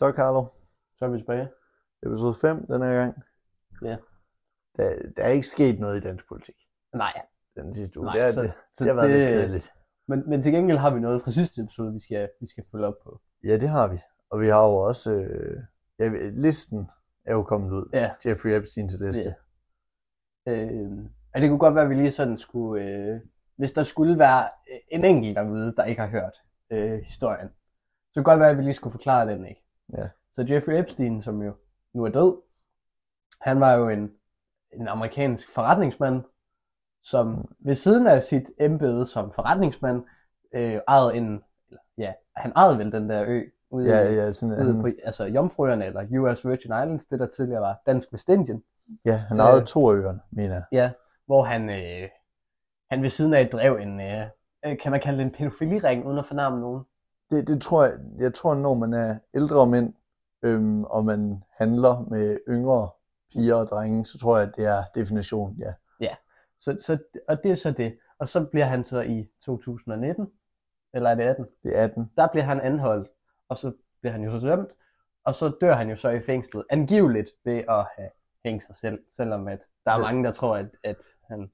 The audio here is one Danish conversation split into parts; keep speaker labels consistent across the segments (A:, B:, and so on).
A: Så Carlo,
B: Så er vi tilbage.
A: episode 5 den her gang.
B: Ja.
A: Der, der er ikke sket noget i dansk politik
B: Nej,
A: den sidste uge.
B: Nej,
A: det, er,
B: så-
A: det,
B: så
A: det har været
B: det-
A: lidt kedeligt.
B: men, men til gengæld har vi noget fra sidste episode, vi skal, vi skal følge op på.
A: Ja, det har vi. Og vi har jo også... Øh, ja, listen er jo kommet ud.
B: Ja.
A: Jeffrey Epstein til liste.
B: Øh, og det kunne godt være, at vi lige sådan skulle... Øh, hvis der skulle være øh, en enkelt derude, der ikke har hørt øh, historien, så kunne det godt være, at vi lige skulle forklare den, ikke?
A: Ja.
B: Så Jeffrey Epstein, som jo nu er død, han var jo en, en amerikansk forretningsmand, som ved siden af sit embede som forretningsmand, øh, ejede en, ja, han ejede vel den der ø ude,
A: Ja, ja, sådan,
B: ude
A: han,
B: på altså Jomfruøerne, eller US Virgin Islands, det der tidligere var Dansk Vestindien,
A: ja, han ejede
B: øh,
A: to øerne, mener jeg.
B: ja, hvor han, øh, han ved siden af drev en, øh, øh, kan man kalde det en pædofiliring, uden at fornærme nogen.
A: Det, det tror jeg, jeg tror, når man er ældre mænd, øhm, og man handler med yngre piger og drenge, så tror jeg, at det er definitionen, ja.
B: Så, så, og det er så det. Og så bliver han så i 2019, eller er det 18?
A: Det er 18.
B: Der bliver han anholdt, og så bliver han jo så dømt, og så dør han jo så i fængslet, angiveligt ved at have hængt sig selv, selvom at der er
A: Så-
B: mange, der tror, at, at han altså,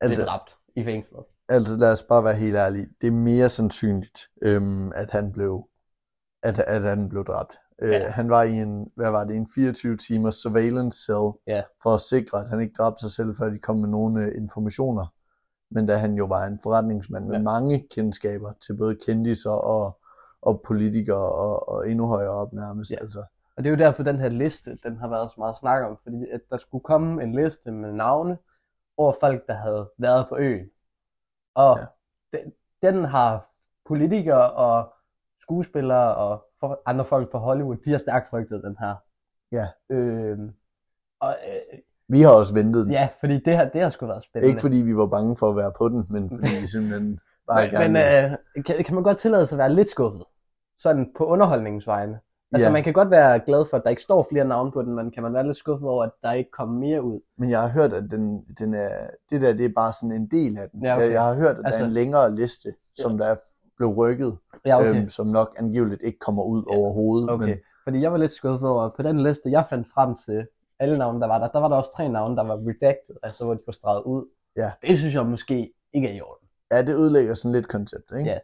A: Altså,
B: blev dræbt i fængslet.
A: Altså, lad os bare være helt ærlige. Det er mere sandsynligt, øhm, at han blev at, at han blev dræbt. Øh,
B: Ja.
A: Han var i en, hvad var det, en 24 timers surveillance cell,
B: Ja.
A: for at sikre, at han ikke dræbte sig selv, før de kom med nogle øh, informationer. Men da han jo var en forretningsmand med
B: Ja.
A: mange kendskaber til både kendiser og, og politikere og, og endnu højere op nærmest.
B: Ja.
A: Altså.
B: Og det er jo derfor, den her liste, den har været så meget snak om, fordi at der skulle komme en liste med navne over folk, der havde været på øen. Og
A: Ja.
B: den, den har politikere og skuespillere og for, andre folk fra Hollywood, de har stærkt frygtet den her.
A: Ja.
B: Øhm, og, øh,
A: Vi har også ventet den.
B: ja, fordi det har, det har sgu været spændende.
A: Ikke fordi vi var bange for at være på den, men fordi vi simpelthen bare
B: men,
A: gerne...
B: men øh, kan, kan man godt tillade sig at være lidt skuffet? Sådan på underholdningens vegne. Altså
A: Ja.
B: man kan godt være glad for, at der ikke står flere navne på den, men kan man være lidt skuffet over, at der ikke kommer mere ud?
A: Men jeg har hørt, at den, den er, det der det er bare sådan en del af den.
B: Ja, okay.
A: jeg, jeg har hørt, at altså,
B: Altså-
A: der er en længere liste, som der er blev rykket,
B: Ja, okay.
A: øhm, som nok angiveligt ikke kommer ud
B: Ja,
A: overhovedet.
B: Okay,
A: Men,
B: fordi jeg var lidt skuffet over, at på den liste, jeg fandt frem til alle navne, der var der, der var der også tre navne, der var redacted, altså hvor de var streget ud.
A: Ja.
B: Det synes jeg måske ikke er i orden.
A: ja, det ødelægger sådan lidt konceptet, ikke?
B: Ja.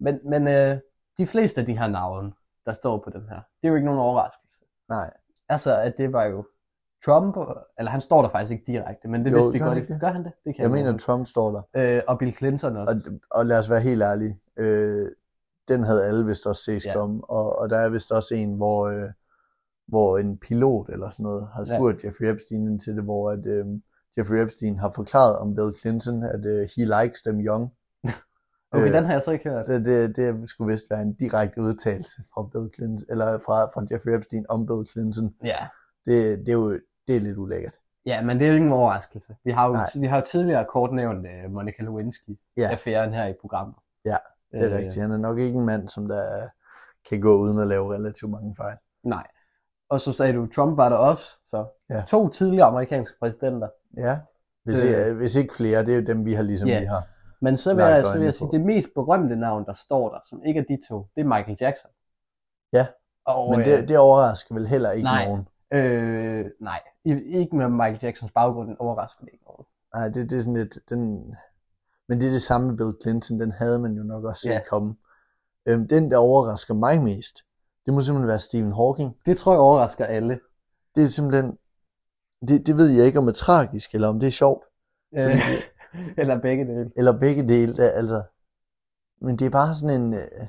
B: Men, men øh, de fleste af de her navne, der står på den her, det er jo ikke nogen overraskelse.
A: Nej,
B: Altså, at det var jo Trump, og- eller han står der faktisk ikke direkte, men det
A: Jo,
B: vidste vi godt. ikke. Gør han det? Det kan
A: jeg mener. Trump står der.
B: øh, og Bill Clinton
A: Og,
B: også.
A: og lad os være helt ærlige, øh, den havde alle vist også set
B: Ja.
A: komme, og, og der er vist også en, hvor, øh, hvor en pilot eller sådan noget har
B: Ja.
A: spurgt Jeffrey Epstein til det, hvor at, øh, Jeffrey Epstein har forklaret om Bill Clinton, at øh, he likes them young.
B: Okay,
A: øh,
B: den har jeg så ikke hørt.
A: Det, det, det skulle vist være en direkte udtalelse fra Bill Clinton, eller fra, fra Jeffrey Epstein om Bill Clinton.
B: Ja.
A: Det, det er jo det er lidt ulækkert.
B: Ja, men det er jo ikke en overraskelse. Vi har jo,
A: Nej.
B: vi har jo tidligere kort nævnt uh, Monica Lewinsky-affæren
A: Ja.
B: her i programmet.
A: Ja, Det er
B: Øh,
A: rigtigt. Han er nok ikke en mand, som der kan gå uden at lave relativt mange fejl.
B: Nej. Og så sagde du, Trump var der også, så
A: Ja.
B: to tidligere amerikanske præsidenter.
A: Ja, hvis,
B: Øh.
A: øh, hvis ikke flere, det er jo dem, vi har ligesom
B: Ja.
A: vi har.
B: Men så vil jeg, så vil jeg sige,
A: på.
B: det mest berømte navn, der står der, som ikke er de to, det er Michael Jackson.
A: Ja.
B: Og,
A: Men
B: øh,
A: det, det overrasker vel heller ikke
B: nej.
A: nogen.
B: Øh, nej, ikke med Michael Jacksons baggrund, den overrasker det ikke nogen.
A: Nej, det, det er sådan lidt, den, men det er det samme med Bill Clinton, den havde man jo nok også set
B: Ja.
A: komme. Øhm, den, der overrasker mig mest, det må simpelthen være Stephen Hawking.
B: Det tror jeg overrasker alle.
A: Det er simpelthen, det, det ved jeg ikke om er tragisk, eller om det er sjovt,
B: Øh, eller begge dele.
A: eller begge dele, der, altså. Men det er bare sådan en, øh,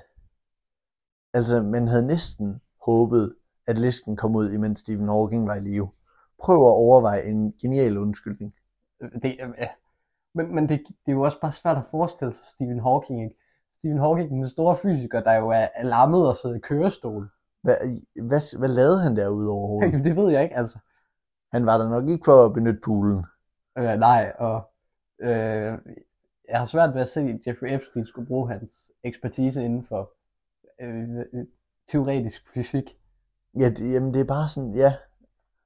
A: altså man havde næsten håbet, at listen kom ud, imens Stephen Hawking var i live. Prøv at overveje en genial undskyldning.
B: Det, øh, men men det, det er jo også bare svært at forestille sig Stephen Hawking. Ikke? Stephen Hawking, den store fysiker, der jo er er lammet og sidder i kørestol.
A: Hvad, hvad, hvad lavede han derude overhovedet?
B: Jamen, det ved jeg ikke, altså.
A: Han var der nok ikke for at benytte poolen.
B: Øh, nej, og øh, jeg har svært ved at se, at Jeffrey Epstein skulle bruge hans ekspertise inden for øh, teoretisk fysik.
A: Ja, det, jamen det er bare sådan, ja.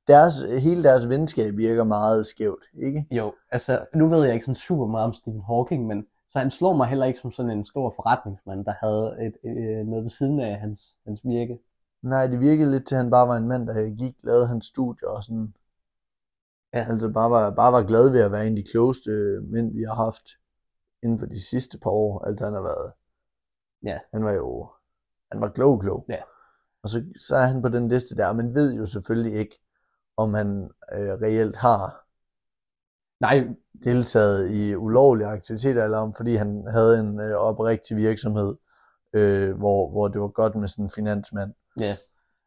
A: Deres, hele deres venskab virker meget skævt, ikke?
B: Jo, altså, nu ved jeg ikke sådan super meget om Stephen Hawking, men så han slår mig heller ikke som sådan en stor forretningsmand, der havde et, øh, noget ved siden af hans, hans virke.
A: Nej, det virkede lidt til, at han bare var en mand, der gik, lavede hans studier og sådan.
B: Ja.
A: Altså bare var, bare var glad ved at være en af de klogeste mænd, vi har haft inden for de sidste par år. Altså han har været,
B: Ja.
A: han var jo, han var klog, klog.
B: Ja.
A: Og så, så er han på den liste der, men ved jo selvfølgelig ikke, om han øh, reelt har
B: Nej,
A: deltaget i ulovlige aktiviteter, eller om fordi han havde en øh, oprigtig virksomhed, øh, hvor, hvor det var godt med sådan en finansmand.
B: Ja,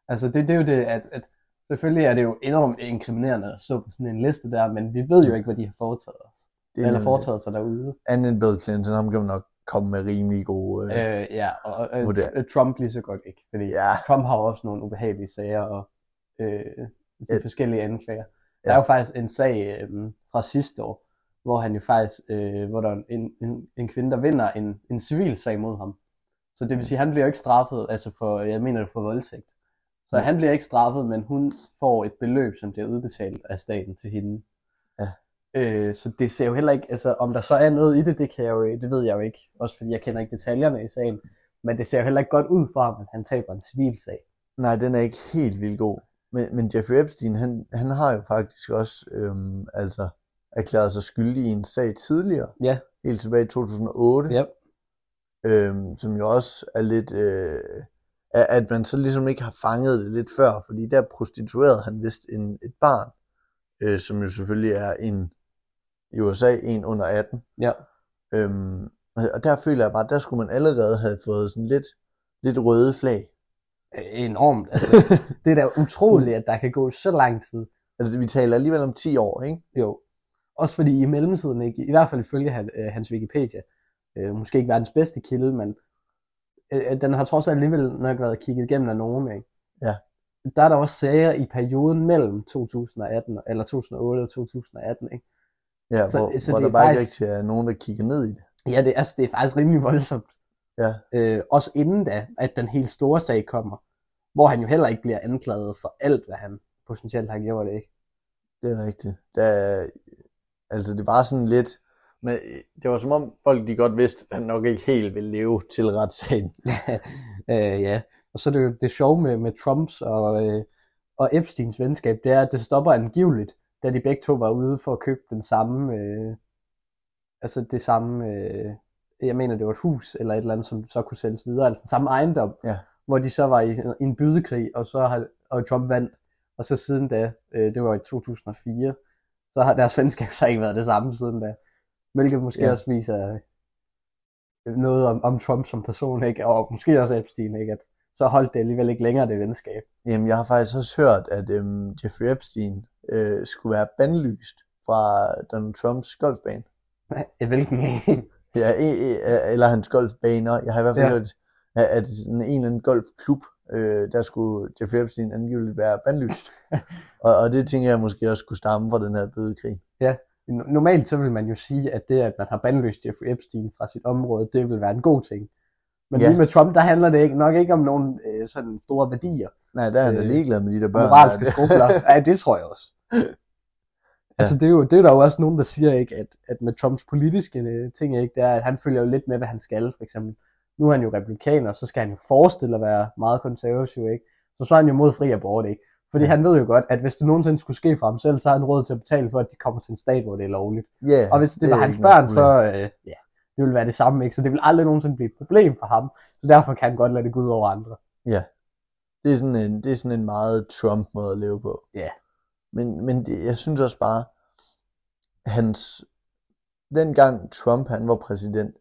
B: altså det, det er jo det, at, at selvfølgelig er det jo enormt inkriminerende at stå på sådan en liste der, men vi ved jo ikke, hvad de har foretaget os.
A: Det
B: Eller foretaget sig derude.
A: Anden end Bill Clinton, ham kan man nok komme med rimelig gode... Øh,
B: Øh, ja, og øh,
A: Vurder-
B: Trump lige så godt ikke, fordi
A: ja,
B: Trump har jo også nogle ubehagelige sager og øh, de
A: Ja.
B: forskellige anklager. Der
A: Ja.
B: er jo faktisk en sag øh, fra sidste år, hvor han jo faktisk, øh, hvor der er en, en, en kvinde, der vinder en, en civil sag mod ham. Så det vil sige, at han bliver jo ikke straffet, altså for, jeg mener det for voldtægt. Så han bliver ikke straffet, men hun får et beløb, som bliver udbetalt af staten til hende.
A: Ja.
B: Øh, så det ser jo heller ikke, altså om der så er noget i det, det, kan jeg jo, det ved jeg jo ikke, også fordi jeg kender ikke detaljerne i sagen, men det ser jo heller ikke godt ud for ham, at han taber en civil sag.
A: nej, den er ikke helt vildt god. Men, men Jeffrey Epstein, han, han har jo faktisk også øhm, altså erklæret sig skyldig i en sag tidligere.
B: Ja.
A: Helt tilbage i 2008.
B: Ja,
A: øhm, som jo også er lidt, øh, at at man så ligesom ikke har fanget det lidt før, fordi der prostituerede han vist en, et barn, øh, som jo selvfølgelig er en, i USA, en under 18.
B: ja.
A: Øhm, og der føler jeg bare, der skulle man allerede have fået sådan lidt, lidt røde flag.
B: Enormt. Altså, det er da utroligt, at der kan gå så lang tid.
A: Altså vi taler alligevel om 10 år, ikke?
B: Jo. Også fordi i mellemtiden, ikke, i hvert fald ifølge øh, hans Wikipedia, øh, måske ikke verdens bedste kilde, men øh, den har trods alt alligevel nok været kigget igennem af nogen. Ikke?
A: Ja.
B: Der er der også sager i perioden mellem 2018, og- eller 2008 og 2018. Ikke?
A: Ja,
B: Så-
A: hvor,
B: så
A: hvor
B: det
A: der
B: er
A: bare
B: faktisk-
A: ikke er nogen, der kigger ned i det.
B: Ja, det, altså, det er faktisk rimelig voldsomt.
A: Ja,
B: Øh, også inden da, at den helt store sag kommer, hvor han jo heller ikke bliver anklaget for alt, hvad han potentielt har gjort. Ikke?
A: det er rigtigt. Der, altså det var sådan lidt, men det var som om folk de godt vidste, at han nok ikke helt ville leve til retssagen.
B: øh, ja, og så er det jo det sjove med, med Trumps og, øh, og Epsteins venskab, det er, at det stopper angiveligt, da de begge to var ude for at købe den samme, øh, altså det samme, øh, jeg mener det var et hus eller et eller andet, som så kunne sælges videre, altså den samme ejendom,
A: Ja.
B: hvor de så var i, i en bydekrig, og så har og Trump vandt, og så siden da, øh, det var i 2004, så har deres venskab så ikke været det samme siden da, hvilket måske
A: Ja.
B: også viser noget om, om Trump som person, ikke? og måske også Epstein, ikke? at så holdt det alligevel ikke længere det venskab.
A: Jamen, jeg har faktisk også hørt, at øhm, Jeffrey Epstein øh, skulle være bandlyst fra Donald Trumps golfbane.
B: Hvilken en?
A: Ja, e- e- eller hans golfbaner. Jeg har i hvert fald
B: Ja.
A: ja. hørt, at, at en eller anden golfklub, øh, der skulle Jeffrey Epstein angiveligt være bandlyst. og, og det tænker jeg måske også skulle stamme fra den her bødekrig.
B: No- Normalt så vil man jo sige, at det, at man har bandløst Jeffrey Epstein fra sit område, det vil være en god ting. Men
A: Ja.
B: lige med Trump, der handler det ikke, nok ikke om nogen øh, sådan store værdier
A: Nej, der er han
B: Øh,
A: ligeglad med de der børn.
B: moralske skrubler. Ja, det tror jeg også. Altså, det er, jo, det er der jo også nogen, der siger, ikke, at, at med Trumps politiske øh, ting, ikke, det er, at han følger jo lidt med, hvad han skal, for eksempel. Nu er han jo republikaner, så skal han jo forestille at være meget konservativ, ikke? Så så er han jo mod fri abort, ikke? Fordi
A: Ja.
B: han ved jo godt, at hvis det nogensinde skulle ske for ham selv, så har han råd til at betale for, at de kommer til en stat, hvor det er lovligt.
A: Ja,
B: Og hvis det, det var hans børn, så øh, ja, det vil være det samme, ikke? Så det vil aldrig nogensinde blive et problem for ham. Så derfor kan han godt lade det gå ud over andre.
A: Det er sådan en, det er sådan en meget Trump-måde at leve på.
B: Ja.
A: Men, men det, jeg synes også bare, hans, dengang Trump han var præsident,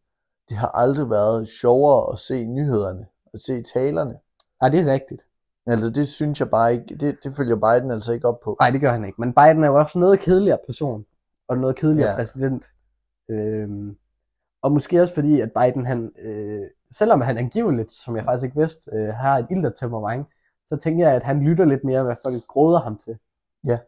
A: det har aldrig været sjovere at se nyhederne, at se talerne.
B: Nej, det er rigtigt.
A: Altså det synes jeg bare ikke, det, det følger Biden altså ikke op på.
B: Nej, det gør han ikke. Men Biden er jo også noget kedeligere person, og noget kedeligere
A: Ja.
B: præsident. Øhm, og måske også fordi, at Biden, han, øh, selvom han angiveligt, som jeg faktisk ikke vidste, øh, har et ildet temperament, så tænker jeg, at han lytter lidt mere, hvad folk gråder ham til.
A: Ja.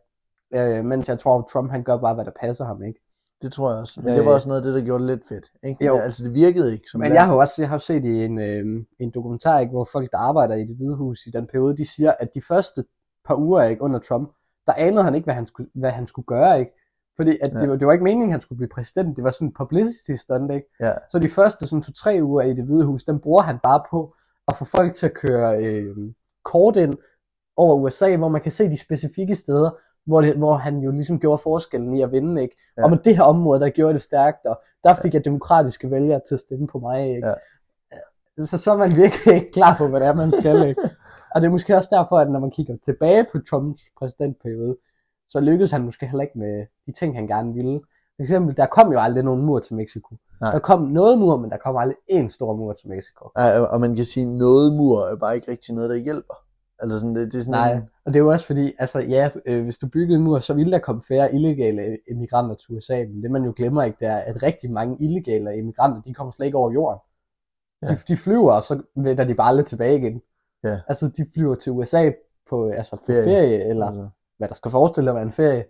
B: Øh, mens jeg tror, at Trump, han gør bare, hvad der passer ham, ikke?
A: Det tror jeg også. Men
B: Øh,
A: det var også noget af det, der gjorde det lidt fedt. Ikke?
B: Jo.
A: Altså det virkede ikke som
B: Men jeg har jo også jeg har set i en, øh, en dokumentar, ikke, hvor folk, der arbejder i det hvide hus i den periode, de siger, at de første par uger ikke, under Trump, der anede han ikke, hvad han skulle, hvad han skulle gøre. Ikke? Fordi at
A: Ja.
B: det, var, det var ikke meningen, at han skulle blive præsident. Det var sådan en publicity stunt. Ikke?
A: Ja.
B: Så de første sådan to-tre uger i det hvide hus, den bruger han bare på at få folk til at køre, øh, kort ind over USA, hvor man kan se de specifikke steder, hvor, det, hvor han jo ligesom gjorde forskellen i at vinde, ikke?
A: Ja.
B: Ja. Og med det her område, der gjorde det stærkt, og der fik jeg demokratiske vælgere til at stemme på mig, ikke?
A: Ja.
B: Så, så er man virkelig ikke klar på, hvad det er, man skal, ikke? Og det er måske også derfor, at når man kigger tilbage på Trumps præsidentperiode, så lykkedes han måske heller ikke med de ting, han gerne ville. For eksempel, der kom jo aldrig nogen mur til Mexico.
A: Nej.
B: Der kom noget mur, men der kom aldrig en stor mur til Mexico.
A: Ej, og man kan sige, noget mur er bare ikke rigtig noget, der hjælper. Altså sådan, det, det er sådan
B: Nej,
A: en,
B: og det er jo også fordi, altså ja, øh, hvis du byggede en mur, så ville der komme færre illegale immigranter til USA, men det man jo glemmer ikke, det er, at rigtig mange illegale immigranter, de kommer slet ikke over jorden.
A: Ja.
B: De, de flyver, og så vender de bare aldrig tilbage igen.
A: Ja.
B: Altså, de flyver til USA på, altså,
A: ferie.
B: ferie, eller
A: altså,
B: hvad der skal forestille at være en ferie,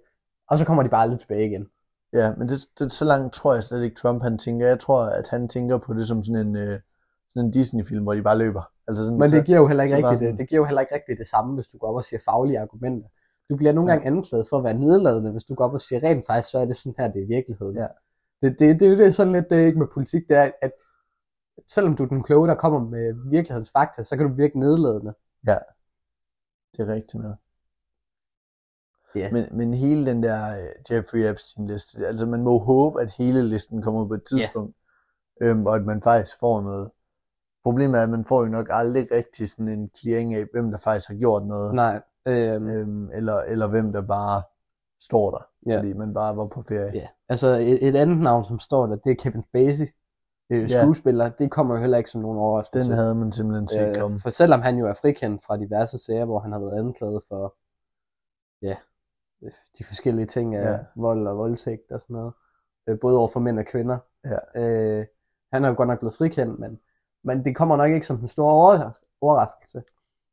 B: og så kommer de bare aldrig tilbage igen.
A: ja, men det, det, så langt tror jeg slet ikke Trump han tænker. Jeg tror, at han tænker på det som sådan en, øh, sådan en Disney-film, hvor de bare løber. Altså sådan,
B: Men det giver jo heller ikke rigtigt det, det giver jo heller ikke rigtigt det samme, hvis du går op og siger faglige argumenter. Du bliver nogle gange anklaget for at være nedladende, hvis du går op og siger rent faktisk, så er det sådan her, det er virkeligheden.
A: Ja.
B: Det, det, det, det er sådan lidt, det er ikke med politik, det er, at selvom du er den kloge, der kommer med virkelighedens fakta, så kan du virke nedladende.
A: det er rigtigt nok.
B: Ja.
A: Men, men hele den der øh, Jeffrey Epstein-liste, altså man må håbe, at hele listen kommer ud på et tidspunkt, øhm, og at man faktisk får noget. Problemet er, at man får jo nok aldrig rigtig sådan en clearing af, hvem der faktisk har gjort noget,
B: Nej, øhm,
A: øhm, eller, eller hvem der bare står der,
B: Ja.
A: fordi man bare var på ferie.
B: ja. altså et, et andet navn, som står der, det er Kevin Spacey, øh,
A: Ja.
B: skuespiller. Det kommer jo heller ikke som nogen overraskelse.
A: Den havde man simpelthen set komme.
B: Øh, for selvom han jo er frikendt fra diverse sager, hvor han har været anklaget for ja, de forskellige ting af
A: Ja.
B: ja. vold og voldtægt og sådan noget, øh, både over for mænd og kvinder.
A: Ja.
B: Øh, han er jo godt nok blevet frikendt, men, men det kommer nok ikke som den store overras- overraskelse.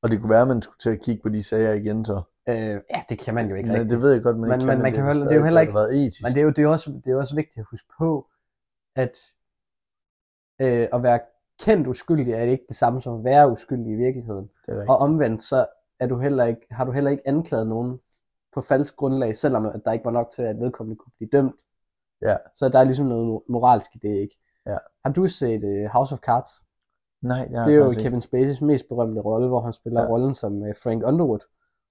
A: Og det kunne være, at man skulle til at kigge på de sager igen så.
B: Øh, ja, det kan man jo ikke rigtigt.
A: det ved jeg godt, man
B: Men-
A: ikke
B: men
A: kan,
B: man kan
A: det,
B: det er jo heller ikke-
A: været etisk.
B: Men det er jo, det er også, det er også vigtigt at huske på, at øh, at være kendt uskyldig er ikke det samme som at være uskyldig i virkeligheden. Og omvendt, så er du heller ikke, har du heller ikke anklaget nogen på falsk grundlag, selvom at der ikke var nok til, at vedkommende kunne blive dømt.
A: Ja.
B: Så der er ligesom noget moralsk i det, ikke?
A: Ja.
B: Har du set uh, House of Cards?
A: Nej, det,
B: det er jo. Kevin Spaceys mest berømte rolle, hvor han spiller
A: Ja.
B: rollen som uh, Frank Underwood,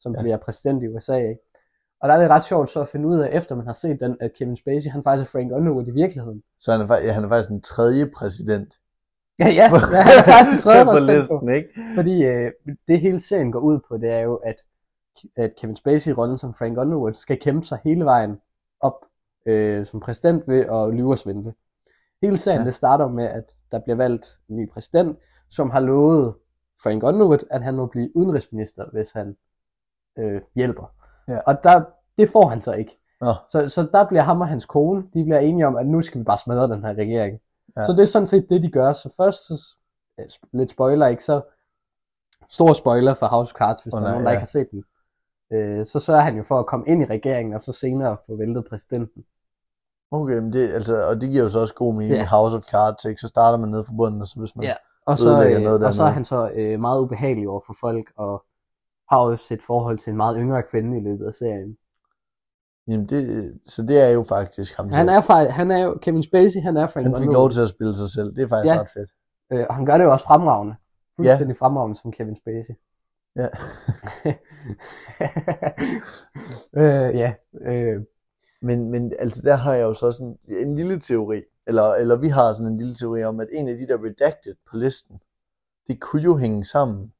B: som
A: Ja.
B: bliver præsident i USA, ikke? Og der er det ret sjovt så at finde ud af, efter man har set den, at Kevin Spacey, han faktisk er Frank Underwood i virkeligheden.
A: Så han er, ja, han er faktisk den tredje præsident.
B: Ja, ja, ja han er faktisk den tredje præsident
A: listen, ikke?
B: Fordi øh, det hele serien går ud på, det er jo, at, at Kevin Spacey, rollen som Frank Underwood, skal kæmpe sig hele vejen op øh, som præsident ved at lyve og svindle. Hele serien,
A: Ja.
B: ja. det starter med, at der bliver valgt en ny præsident, som har lovet Frank Underwood, at han må blive udenrigsminister, hvis han øh, hjælper.
A: Ja.
B: Og der, det får han så ikke.
A: Nå,
B: Så, så der bliver ham og hans kone, de bliver enige om, at nu skal vi bare smadre den her regering.
A: Ja.
B: Ja. Så det er sådan set det, de gør. Så først, så, ja, lidt spoiler, ikke? Så stor spoiler for House of Cards, hvis oh, der er
A: nej,
B: nogen, der
A: ja.
B: ikke har set den. Øh, så sørger han jo for at komme ind i regeringen, og så senere få væltet præsidenten.
A: Okay, men det, altså, og det giver jo så også god mening.
B: Ja.
A: House of Cards, ikke? Så starter man nede fra bunden, og så hvis man...
B: Ja. Og så, øh,
A: noget
B: og så er han så øh, meget ubehagelig over for folk, og har også et forhold til en meget yngre kvinde i løbet af serien.
A: Jamen det, så det er jo faktisk ham
B: Han er, fa- han er jo, Kevin Spacey, han er Frank
A: han fik lov til at spille sig selv. Det er faktisk
B: Ja.
A: ret fedt.
B: Øh, og han gør det jo også fremragende. Fuldstændig ja. fremragende som Kevin Spacey.
A: Ja.
B: øh, ja. Øh,
A: Men, men altså der har jeg jo så sådan en lille teori, eller, eller vi har sådan en lille teori om, at en af de der redacted på listen, det kunne jo hænge sammen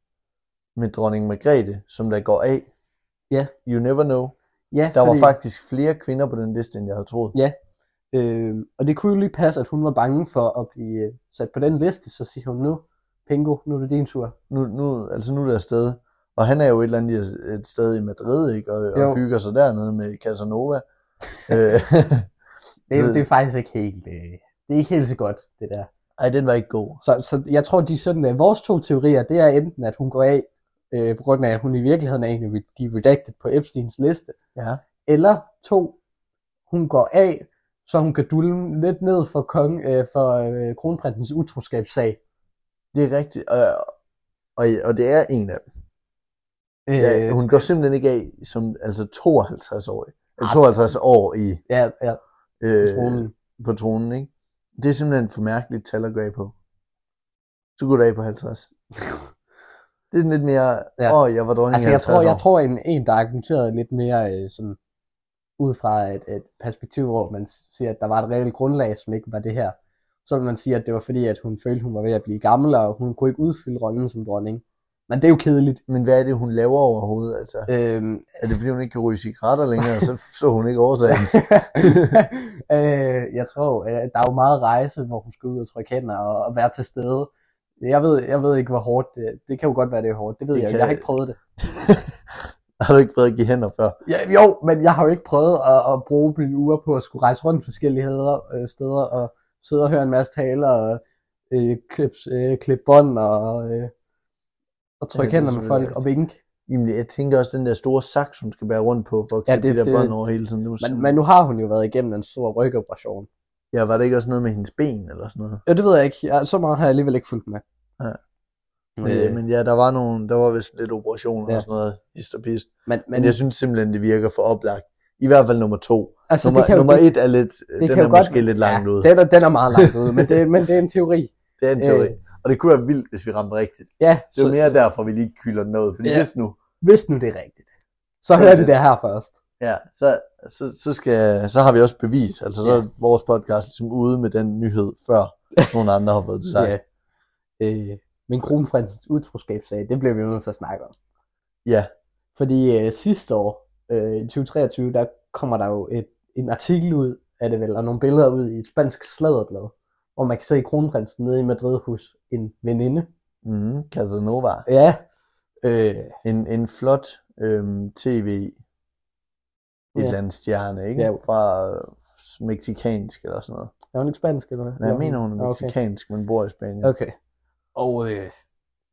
A: med dronning Margrethe, som der går af.
B: Ja.
A: You never know.
B: ja,
A: Der var
B: fordi,
A: faktisk flere kvinder på den liste, end jeg havde troet.
B: Ja. øh, og det kunne jo lige passe, at hun var bange for at blive øh, sat på den liste, så siger hun nu, Pingo, nu er det din tur.
A: Nu, nu, altså nu er der afsted. Og han er jo et eller andet et sted i Madrid, ikke? Og, og
B: Jo.
A: hygger sig dernede med Casanova. Øh,
B: Det, det er faktisk ikke helt, øh, det er ikke helt så godt, det der.
A: ej, den var ikke god.
B: Så, så jeg tror, de sådan, øh, vores to teorier, det er enten, at hun går af, øh, på grund af, at hun i virkeligheden er en af de redacted på Epsteins liste,
A: Ja.
B: eller to, hun går af, så hun kan dulme lidt ned for, kong, øh, for øh, kronprinsens utroskabssag.
A: Det er rigtigt. Og, og, og det er en af dem.
B: Øh,
A: Ja, hun går simpelthen ikke af som altså 52 år.
B: Ah,
A: 52 år i
B: ja, ja,
A: øh,
B: tronen.
A: på tronen, ikke? Det er simpelthen for mærkeligt tal at gå af på. Så går du af på 50. Det er sådan lidt mere, åh,
B: Ja.
A: oh, jeg var dronning
B: Altså, jeg tror,
A: 50
B: jeg
A: år.
B: tror en, en der argumenterede lidt mere øh, sådan, ud fra et, et perspektiv, hvor man siger, at der var et reelt grundlag, som ikke var det her. Så vil man sige, at det var fordi, at hun følte, hun var ved at blive gammel, og hun kunne ikke udfylde rollen som dronning. Men det er jo kedeligt.
A: Men hvad er det, hun laver overhovedet? Altså,
B: Øhm,
A: er det fordi, hun ikke kan ryge cigaretter længere, så så hun ikke årsagen?
B: øh, jeg tror, øh, der er jo meget rejse, hvor hun skal ud og trykke hænder og, og være til stede. Jeg ved, jeg ved ikke, hvor hårdt det Det kan jo godt være, det er hårdt. Det ved
A: Det
B: jeg
A: kan-
B: Jeg har ikke prøvet det.
A: Har du ikke prøvet at give hænder før?
B: Ja, jo, men jeg har jo ikke prøvet at, at bruge mine uger på at skulle rejse rundt forskellige heder, øh, steder og sidde og høre en masse taler og øh, øh, klippe bånd og, øh, og trykke
A: Ja, det er
B: hænder med folk og vinke.
A: Jamen, jeg tænker også, den der store saks, hun skal bære rundt på, for at
B: Ja, det-
A: de der
B: det-
A: bånd over hele tiden. Det
B: Men, men nu har hun jo været igennem en stor rygoperation.
A: Ja, var det ikke også noget med hendes ben eller sådan noget?
B: Ja, det ved jeg ikke. Jeg, så meget har jeg alligevel ikke fulgt med.
A: Ja.
B: Øh,
A: Øh, men ja, der var nogle, der var vist lidt operationer
B: Ja.
A: og sådan noget, hist og pist.
B: men,
A: Men,
B: men
A: men jeg synes simpelthen, det virker for oplagt. I hvert fald nummer to.
B: altså,
A: nummer,
B: det kan jo,
A: nummer
B: det,
A: et er lidt, den
B: kan
A: er
B: jo godt-
A: måske lidt langt
B: ja,
A: ude.
B: Den er, den er meget langt ude, men det, men det er en teori.
A: Det er en teori.
B: Øh.
A: Og det kunne være vildt, hvis vi ramte rigtigt.
B: Ja,
A: Det er
B: så,
A: mere derfor, vi lige kylder ud. Fordi
B: Ja.
A: hvis nu,
B: hvis nu det er rigtigt, så
A: Så
B: hører
A: er
B: de
A: det-
B: her først.
A: ja, så, så, så, skal, så har vi også bevis. Altså så
B: Ja.
A: er vores podcast ligesom ude med den nyhed, før nogle andre har fået det sagt.
B: Ja. Øh, men kronprinsens utroskabssag, det bliver vi jo nødt til at snakke om.
A: ja.
B: Fordi øh, sidste år, øh, i 2023, der kommer der jo et, en artikel ud af det vel, og nogle billeder ud i et spansk sladderblad, hvor man kan se kronprinsen nede i Madrid hos en veninde.
A: Mm, Casanova.
B: Ja. Øh,
A: En, en flot øhm, tv et
B: Ja.
A: eller andet stjerne, ikke?
B: Ja.
A: Fra øh, mexikansk eller sådan noget.
B: er hun ikke spansk, eller hvad?
A: Nej, jeg mener hun er
B: Okay.
A: mexikansk, men bor i Spanien.
B: Okay. Og øh,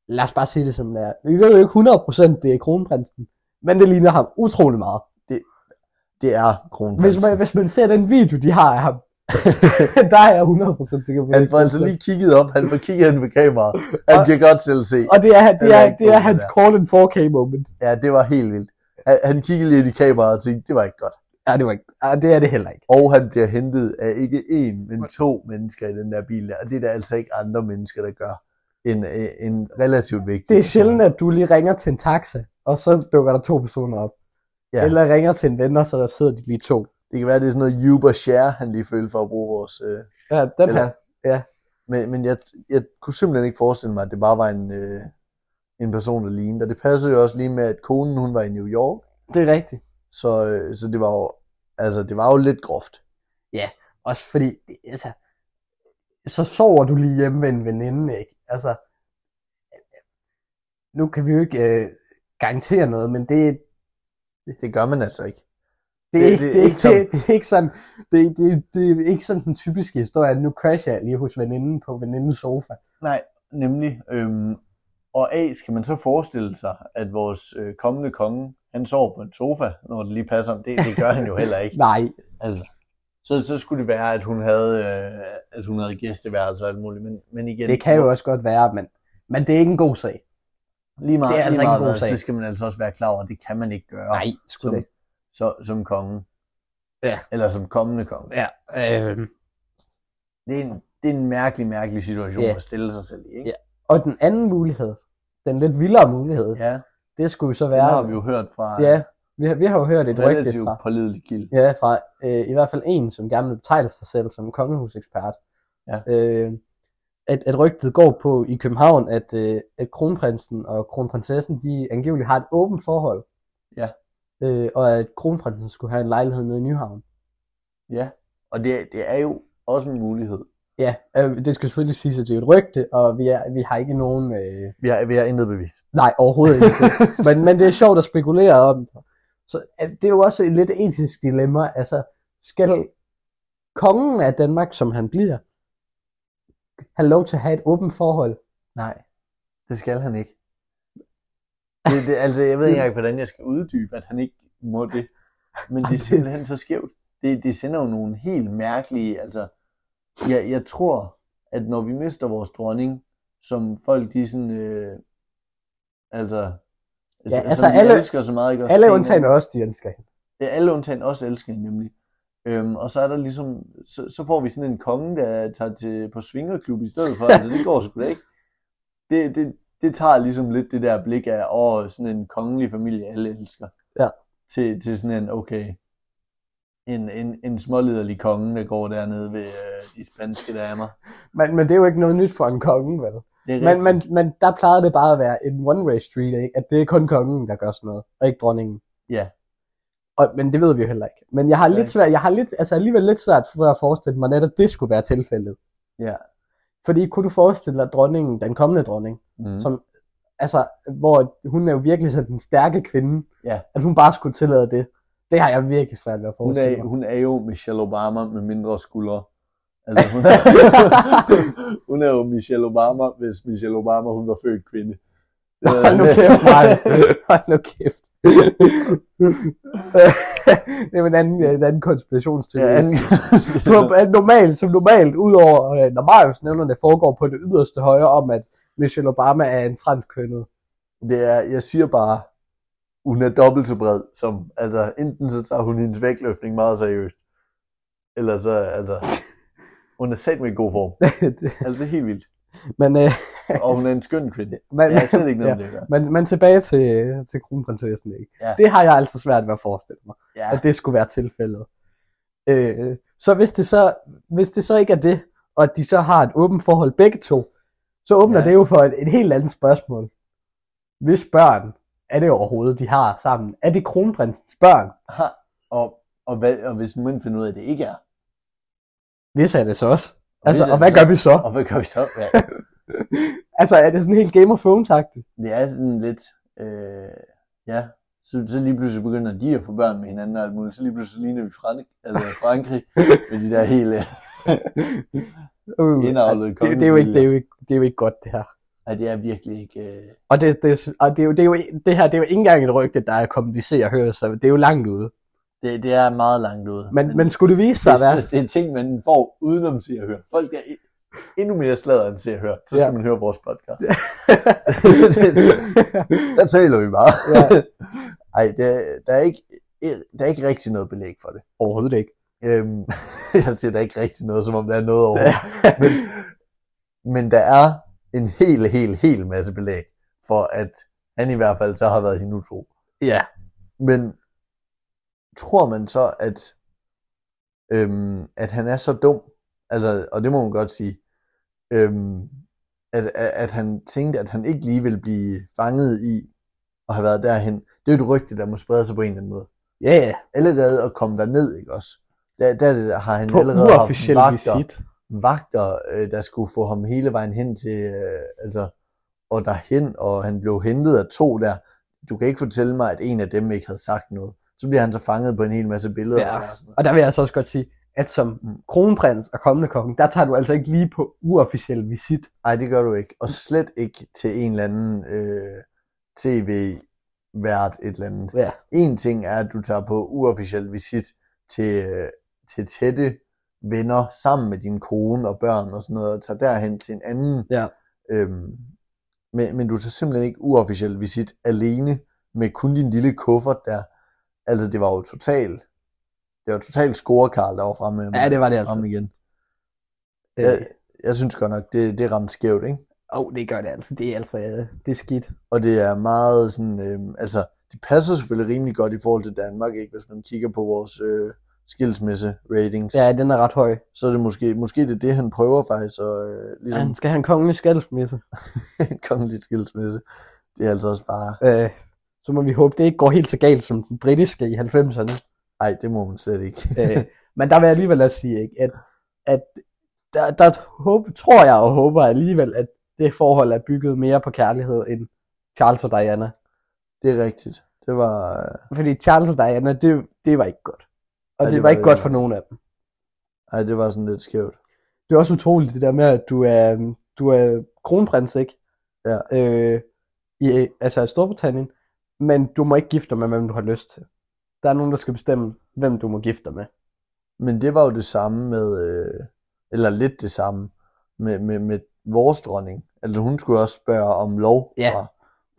B: lad os bare sige det som det er. Vi ved jo ikke 100% det er kronprinsen, men det ligner ham utrolig meget.
A: Det er
B: Hvis
A: kronprinsen.
B: man, hvis man ser den video, de har af ham, der er jeg 100% sikker på,
A: Han får altså lige kigget op, han får kigget hen ved kameraet. Han
B: Og-
A: kan godt selv se.
B: Og det er, det
A: er
B: det er hans call in 4K moment.
A: Ja, det var helt vildt. Han, han kiggede lige ind i kameraet og tænkte, det var ikke godt.
B: Ja, det, var ikke, ja, det er det heller ikke.
A: Og han bliver hentet af ikke én, men to mennesker i den der bil der. Og det er der altså ikke andre mennesker, der gør en, en relativt vigtig.
B: Det er sjældent, at du lige ringer til en taxa, og så dukker der to personer op.
A: Ja.
B: Ja. Eller ringer til en ven, og så der sidder de lige to.
A: Det kan være, det er sådan noget Uber Share, han lige følte for at bruge vores... Øh...
B: Ja, den
A: Eller-
B: her.
A: Men, men jeg, jeg kunne simpelthen ikke forestille mig, at det bare var en, øh, en person, der lignede. Og det passede jo også lige med, at konen hun var i New York.
B: Det er rigtigt.
A: Så, øh, så det var jo, altså, det var jo lidt groft.
B: Også fordi, altså, så sover du lige hjemme med en veninde, ikke? Altså, nu kan vi jo ikke øh, garantere noget, men det,
A: Det gør man altså ikke.
B: Det,
A: Det-
B: det,
A: er ikke sådan-
B: det, det er ikke sådan, det, det, det er ikke sådan den typiske historie, at nu crasher jeg lige hos veninden på venindens sofa.
A: Nej, nemlig. Øhm, og A, skal man så forestille sig, at vores øh, kommende konge, han sover på en sofa, når det lige passer om. Det, det gør han jo heller ikke.
B: Nej,
A: Altså, så, så skulle det være, at hun havde, øh, at hun havde gæsteværelse og alt muligt. Men, men igen,
B: det kan jo også godt være, men, men det er ikke en god sag.
A: lige meget,
B: det er altså
A: lige
B: ikke en
A: meget
B: god sag.
A: så skal man altså også være klar over, at det kan man ikke gøre
B: Nej, sgu
A: som,
B: det.
A: Så, som konge.
B: Ja.
A: Eller som kommende konge.
B: Ja, øh,
A: Det er en, det er en mærkelig, mærkelig situation
B: Ja.
A: at stille sig selv i. Ikke?
B: Ja. og den anden mulighed, den lidt vildere mulighed,
A: ja
B: det skulle så være,
A: har vi jo hørt fra
B: ja, vi har, vi har jo hørt et rygte fra,
A: pålidelig kilde.
B: ja, fra øh, i hvert fald en, som gerne vil betegne sig selv som kongehusekspert.
A: Ja.
B: Øh, at, at rygtet går på i København, at, øh, at kronprinsen og kronprinsessen, de angiveligt har et åbent forhold.
A: Ja.
B: Øh, og at kronprinsen skulle have en lejlighed nede i Nyhavn.
A: Ja, og det, det er jo også en mulighed.
B: Ja, øh, det skal selvfølgelig siges, at det er et rygte, og vi, er, vi har ikke nogen... Øh,
A: Vi har, vi har intet bevis.
B: nej, overhovedet ikke. men, men det er sjovt at spekulere om det. Så øh, det er jo også et lidt etisk dilemma. Altså, skal kongen af Danmark, som han bliver, have lov til at have et åbent forhold?
A: Nej, det skal han ikke. Det, det, altså, jeg ved ikke engang, hvordan jeg skal uddybe, at han ikke må det. Men det er simpelthen så skævt. Det, det sender jo nogle helt mærkelige, altså, jeg, jeg tror, at når vi mister vores dronning, som folk de sådan, øh, altså,
B: Ja,
A: som
B: altså
A: de
B: alle-
A: elsker så meget, ikke også?
B: Alle undtagen os, de elsker hende.
A: Ja, alle undtagen også elsker hende nemlig. Øhm, og så er der ligesom, så, så får vi sådan en konge, der tager til, på svingerklub i stedet for. altså, det går sgu da ikke. Det, det, det tager ligesom lidt det der blik af, åh, sådan en kongelig familie, alle elsker.
B: Ja.
A: Til, til sådan en, okay, en, en, en småliderlig konge, der går dernede ved øh, de spanske damer.
B: Men, men det er jo ikke noget nyt for en konge, vel? Men, men, men der plejede det bare at være en one-way street, ikke? At det er kun kongen, der gør sådan noget, og ikke dronningen.
A: Ja,
B: Og, men det ved vi jo heller ikke. Men jeg har lidt svært, jeg har lidt, altså alligevel lidt svært for at forestille mig, netop det skulle være tilfældet.
A: ja.
B: Fordi kunne du forestille dig dronningen, den kommende dronning,
A: Mm.
B: som, altså, hvor hun er jo virkelig sådan den stærke kvinde,
A: Ja.
B: at hun bare skulle tillade det. Det har jeg virkelig svært ved at
A: Hun
B: forestille
A: er,
B: mig.
A: hun er jo Michelle Obama med mindre skuldre. Altså, hun, er, hun er jo Michelle Obama, hvis Michelle Obama hun var født kvinde. Det er
B: Hold nu kæft, Martin. Hold nu kæft. det er en anden, en anden konspirationsteori.
A: Ja, anden-
B: normalt, som normalt, udover øh, når Marius nævner, det foregår på det yderste højre om, at Michelle Obama er en transkønnet.
A: det er, jeg siger bare, hun er dobbelt så bred, som, altså, enten så tager hun hendes vægtløftning meget seriøst, eller så, altså, hun er sat med god form. Altså, helt vildt.
B: Men, øh,
A: Og hun er en skøn kvinde.
B: men,
A: Jeg slet ikke noget
B: ja,
A: det
B: men, men tilbage til, til kronprinsessen, ikke?
A: Ja.
B: Det har jeg altså svært ved at forestille mig.
A: Ja,
B: at det skulle være tilfældet. Øh, så hvis det så, hvis det så ikke er det, og at de så har et åbent forhold begge to, så åbner
A: Ja.
B: det jo for et, et helt andet spørgsmål. Hvis børn er det overhovedet, de har sammen? Er det kronprinsens børn?
A: Aha. og, og, hvad, og hvis man finder ud af, at det ikke er,
B: Hvis er det så også. Altså,
A: er
B: og hvad gør vi så?
A: og hvad gør vi så? Ja,
B: Altså, er det sådan helt Game of Thrones-agtigt?
A: det er sådan lidt, øh, ja, så, så lige pludselig begynder de at få børn med hinanden og alt muligt, så lige pludselig ligner vi Frank, altså Frankrig, med de der helt
B: Uh,
A: indavlede
B: det, det, er jo ikke, det, er jo ikke, det er jo ikke godt, det her.
A: Nej, det er virkelig ikke, øh,
B: Og, det, det, og det, er jo, det, er jo, det her det er jo ikke engang et rygte, der er kommet, vi ser og hører, så det er jo langt ude.
A: Det, det er meget langt ude.
B: Men, men skulle det vise sig at være...
A: det, det er ting, man får udenom se og høre. Folk er endnu mere sladder end se og høre. Så skal
B: Ja.
A: man høre vores podcast. Der taler vi bare.
B: Ja.
A: Ej, der, der, er ikke, der er ikke rigtig noget belæg for det.
B: Overhovedet ikke.
A: Øhm, jeg siger, der er ikke rigtig noget, som om der er noget over.
B: Det
A: Men, men der er en hel, hel, hel masse belæg for, at han i hvert fald så har været hende utro.
B: ja,
A: Men tror man så, at, øhm, at han er så dum, altså, og det må man godt sige, øhm, at, at, at han tænkte, at han ikke lige ville blive fanget i at have været derhen. Det er jo et rygte, der må sprede sig på en eller anden måde.
B: ja, ja.
A: Allerede at komme derned, ikke også? Der, der har han
B: På
A: allerede haft vagter,
B: visit.
A: vagter øh, der skulle få ham hele vejen hen til, øh, altså, og derhen, og han blev hentet af to der. Du kan ikke fortælle mig, at en af dem ikke havde sagt noget. Så bliver han så fanget på en hel masse billeder.
B: Ja.
A: og sådan noget.
B: Og der vil jeg altså også godt sige, at som
A: Mm.
B: kronprins og kommende konge, der tager du altså ikke lige på uofficiel visit.
A: Ej, det gør du ikke. Og slet ikke til en eller anden øh, tv-vært et eller andet.
B: Ja.
A: En ting er, at du tager på uofficiel visit til, øh, til tætte venner sammen med din kone og børn og sådan noget, og tager derhen til en anden.
B: Ja.
A: Øhm, men, men du tager simpelthen ikke uofficiel visit alene med kun din lille kuffert der. Altså, det var jo totalt, det var totalt scorekarl, der var fremme,
B: Ja, det var det altså.
A: igen.
B: Øh,
A: Jeg, jeg synes godt nok, det, det ramte skævt, ikke?
B: oh, det gør det altså. Det er altså, det er skidt.
A: Og det er meget sådan, øh, altså, det passer selvfølgelig rimelig godt i forhold til Danmark, ikke? Hvis man kigger på vores øh, skilsmisse ratings,
B: Ja, den er ret høj.
A: så er det måske, måske det er det, han prøver faktisk, og øh, ligesom
B: Han skal have en kongelig skældsmisse.
A: en kongelig skilsmisse. Det er altså også bare,
B: Øh, så må vi håbe, det ikke går helt så galt som den britiske i 90'erne.
A: ej, det må man slet ikke.
B: øh, men der vil jeg alligevel også sige, ikke, at, at der, der håb, tror jeg og håber alligevel, at det forhold er bygget mere på kærlighed end Charles og Diana.
A: det er rigtigt. Det var, øh,
B: Fordi Charles og Diana, det, det var ikke godt. Og
A: Ej,
B: det,
A: det var
B: ikke godt for nogen af dem.
A: ej, det var sådan lidt skævt.
B: Det er også utroligt det der med, at du er, du er kronprins, ikke?
A: Ja.
B: Øh, i, altså i Storbritannien, men du må ikke gifte dig med, hvem du har lyst til. Der er nogen, der skal bestemme, hvem du må gifte dig med.
A: Men det var jo det samme med, øh, eller lidt det samme, med, med, med vores dronning. Altså hun skulle også spørge om lov
B: Ja.
A: fra,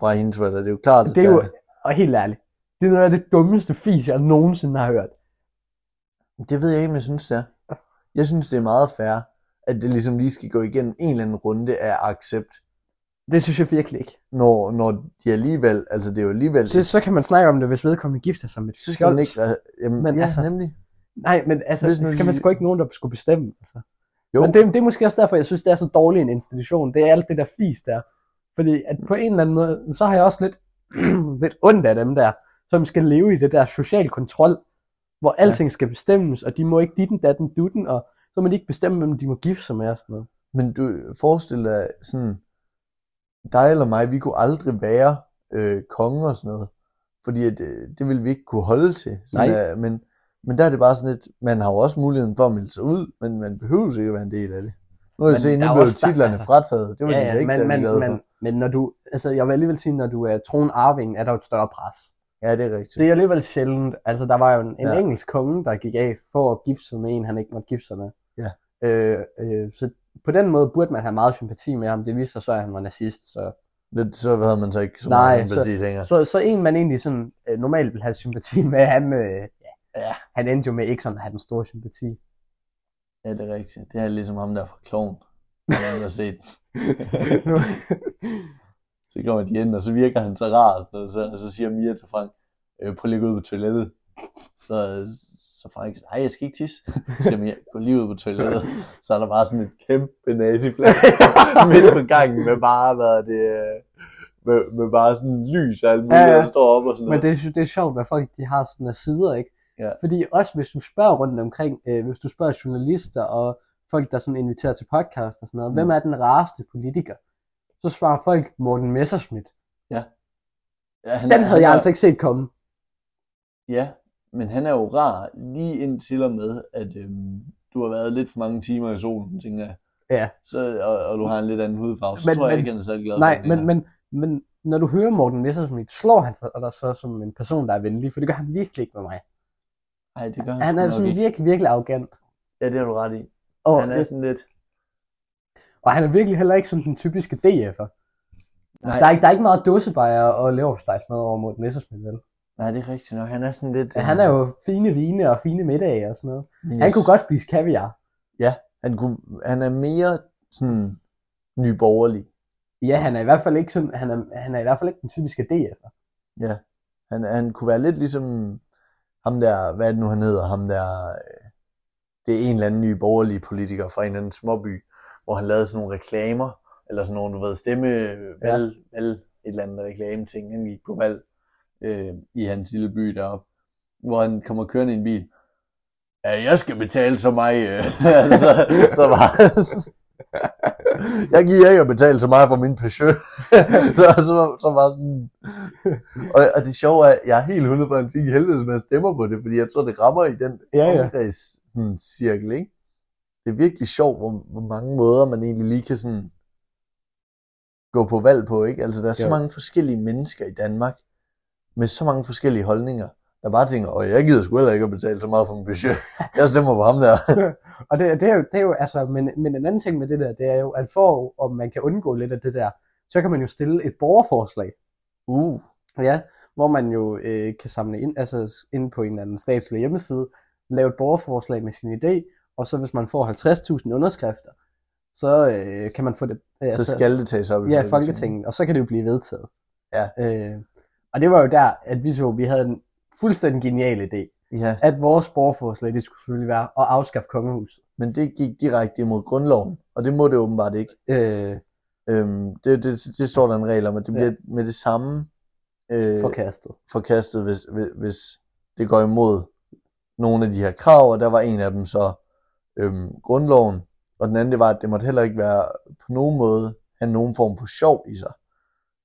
A: fra hendes forældre. Det er jo klart,
B: Det er
A: der-
B: jo, og helt ærligt, det er noget af det dummeste fis, jeg nogensinde har hørt.
A: Det ved jeg ikke, om jeg synes, det er. Jeg synes, det er meget fair, at det ligesom lige skal gå igennem en eller anden runde af accept.
B: Det synes jeg virkelig ikke.
A: når, når de alligevel, altså det er jo alligevel,
B: Så, så kan man snakke om det, hvis vedkommende gifter sig med et
A: så skal man ikke, re- jamen,
B: Men
A: ja,
B: altså-
A: altså, nemlig.
B: Nej, men altså,
A: Hvis nu
B: skal man sgu ikke nogen, der skulle bestemme. Altså.
A: Jo,
B: Men det, det er måske også derfor, jeg synes, det er så dårlig en institution. Det er alt det der fis der. Fordi at på en eller anden måde, så har jeg også lidt, lidt ondt af dem der, som skal leve i det der social kontrol, hvor alting skal bestemmes, og de må ikke ditten, datten, dutten, og så må de ikke bestemme, hvem de må gifte sig med og sådan noget.
A: men du forestiller dig sådan, dig eller mig, vi kunne aldrig være øh, konge og sådan noget, fordi at, øh, det ville vi ikke kunne holde til. Sådan,
B: Nej.
A: at, men, men der er det bare sådan lidt, man har jo også muligheden for at melde sig ud, men man behøver ikke at være en del af det. Nu har jeg set, nu blev titlerne
B: altså-
A: frataget. Det var
B: ja,
A: de
B: ja,
A: ikke
B: men, men, men, men når du, altså jeg vil alligevel sige, når du er tronarving, er der jo et større pres.
A: Ja, det er rigtigt.
B: Det er alligevel sjældent. Altså, der var jo en, en
A: Ja.
B: engelsk konge, der gik af for at gifte sig med en, han ikke måtte gifte sig med.
A: Ja.
B: Øh, øh, så på den måde burde man have meget sympati med ham. Det viste sig så, at han var nazist. Så,
A: Det, så havde man så ikke så
B: Nej,
A: meget sympati længere.
B: så, så en, man egentlig sådan, øh, normalt vil have sympati med, han, øh, ja, han endte jo med ikke sådan at have den store sympati.
A: Ja, det er rigtigt. Det er ligesom ham der fra Kloven. Han har set. Så kommer de ind, og så virker han så rart, og så, og så siger Mia til Frank, øh, prøv lige at gå ud på toilettet. Så, så Frank, nej, jeg skal ikke tisse. Så siger Mia, gå lige ud på toilettet. Så er der bare sådan et kæmpe naziflag midt på gangen med bare, hvad det, øh, med, med bare sådan lys og alt muligt,
B: Ja,
A: ja,
B: ja.
A: ja. der står op og sådan
B: Men
A: noget.
B: det, er- det er sjovt, hvad folk de har sådan af sider, ikke?
A: Ja.
B: Fordi også hvis du spørger rundt omkring, øh, hvis du spørger journalister og folk, der sådan inviterer til podcast og sådan noget, mm. Hvem er den rareste politiker? Så svarer folk Morten Messerschmidt.
A: ja, han,
B: Den havde
A: han
B: jeg altså ikke set komme.
A: Ja, men han er jo rar lige indtil og med, at øhm, du har været lidt for mange timer i solen, tænker jeg.
B: Ja.
A: Så, og, og du har en lidt anden hudfarve, så
B: Men-
A: tror jeg
B: men-
A: ikke, han er særlig glad
B: Nej,
A: for det
B: men, men, men når du hører Morten Messerschmidt, slår han sig dig så som en person, der er venlig, for det gør han virkelig ikke med mig.
A: Ej, det gør han,
B: Han er sådan
A: ikke.
B: virkelig, virkelig arrogant.
A: Ja, det har du ret i.
B: Og,
A: Han er sådan lidt...
B: og han er virkelig heller ikke sådan den typiske DF'er.
A: Nej,
B: Der er, ikke, der er ikke meget dåsebajer og leverpostejsmad over Morten Messerschmidt, vel?
A: Nej, det er rigtigt nok. Han er sådan lidt...
B: Ja, han er jo fine vine og fine middage og sådan noget.
A: Yes.
B: Han kunne godt spise kaviar.
A: Han, kunne, han er mere sådan nyborgerlig.
B: Ja, han er i hvert fald ikke sådan, han er, han er i hvert fald ikke den typiske DF'er.
A: Ja. Han, han kunne være lidt ligesom ham der, hvad er det nu han hedder, ham der, øh, det er en eller anden ny borgerlig politiker fra en eller anden småby, hvor han lavede sådan nogle reklamer, eller sådan nogle, du ved, stemme,
B: Ja.
A: valg, valg, et eller andet reklame ting, han gik på valg øh, i hans lille by deroppe, hvor han kommer kørende i en bil. Ja, jeg skal betale så mig, øh. så, så var jeg giver ikke at betale så meget for min Peugeot. så, så, så var sådan, og, og det sjove er, at jeg er helt 100 for, at han fik helvedes med stemmer på det, fordi jeg tror, det rammer i den
B: Ja, ja.
A: omkreds, sådan, cirkel, ikke? Det er virkelig sjovt, hvor, hvor mange måder man egentlig lige kan sådan gå på valg på, ikke? Altså, der er så
B: Jo.
A: mange forskellige mennesker i Danmark, med så mange forskellige holdninger, der bare tænker, åh, jeg gider sgu heller ikke at betale så meget for min budget. Jeg stemmer på ham der.
B: Og det, det, er jo, det er jo, altså, men, men en anden ting med det der, det er jo, at for, om man kan undgå lidt af det der, så kan man jo stille et borgerforslag.
A: Uh,
B: Ja, hvor man jo øh, kan samle ind, altså ind på en eller anden statslig hjemmeside, lave et borgerforslag med sin idé, og så hvis man får 50.000 underskrifter, så øh, kan man få det... Øh,
A: så skal det tages op i
B: Ja, Folketinget, og så kan det jo blive vedtaget.
A: Ja.
B: Øh, og det var jo der, at vi så, vi havde en fuldstændig genial idé,
A: Ja,
B: at vores borgerforslag, det skulle selvfølgelig være at afskaffe kongehuset.
A: men det gik direkte imod grundloven, og det må det åbenbart ikke.
B: Øh,
A: Øhm, det, det, det står der en regel om, at det
B: Ja.
A: bliver med det samme øh,
B: forkastet.
A: forkastet, hvis, hvis, hvis det går imod nogle af de her krav, og der var en af dem så øhm, grundloven, og den anden det var, at det måtte heller ikke være på nogen måde have nogen form for sjov i sig.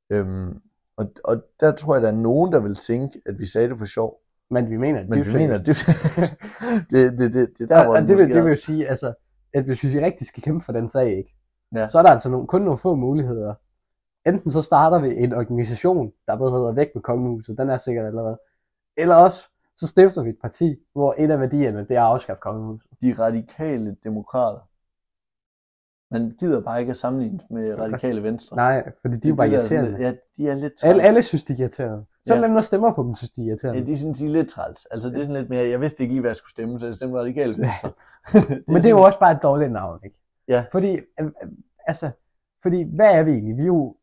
A: Øhm, og, og der tror jeg, der er nogen, der vil tænke, at vi sagde det for sjov,
B: Men vi mener,
A: men vi mener, det, det, det, det, det er der, hvor
B: og
A: den
B: det, vil, det vil jo sige, altså, at hvis vi rigtig skal kæmpe for den sag, ikke?
A: Ja.
B: så er der altså nogle, kun nogle få muligheder. Enten så starter vi en organisation, der både hedder Væk med Kongehuset, den er sikkert allerede. Eller også, så stifter vi et parti, hvor et af værdierne, det er at afskaffe kongehuset.
A: de radikale demokrater. Man gider bare ikke at sammenligne med radikale venstre.
B: Nej, fordi de er jo bare
A: Det
B: irriterende.
A: Ja, de er lidt træls.
B: Alle, alle synes, de er irriterende. Selv
A: Ja.
B: dem, der stemmer på dem, synes, de er irriterende.
A: Ja, de synes, de er lidt træls. Altså, det er sådan lidt mere, jeg vidste ikke lige, hvad jeg skulle stemme, så jeg stemte radikale venstre.
B: Men det er jo også bare et dårligt navn, ikke?
A: Ja.
B: Fordi, øh, øh, altså, fordi hvad er vi egentlig? Vi er jo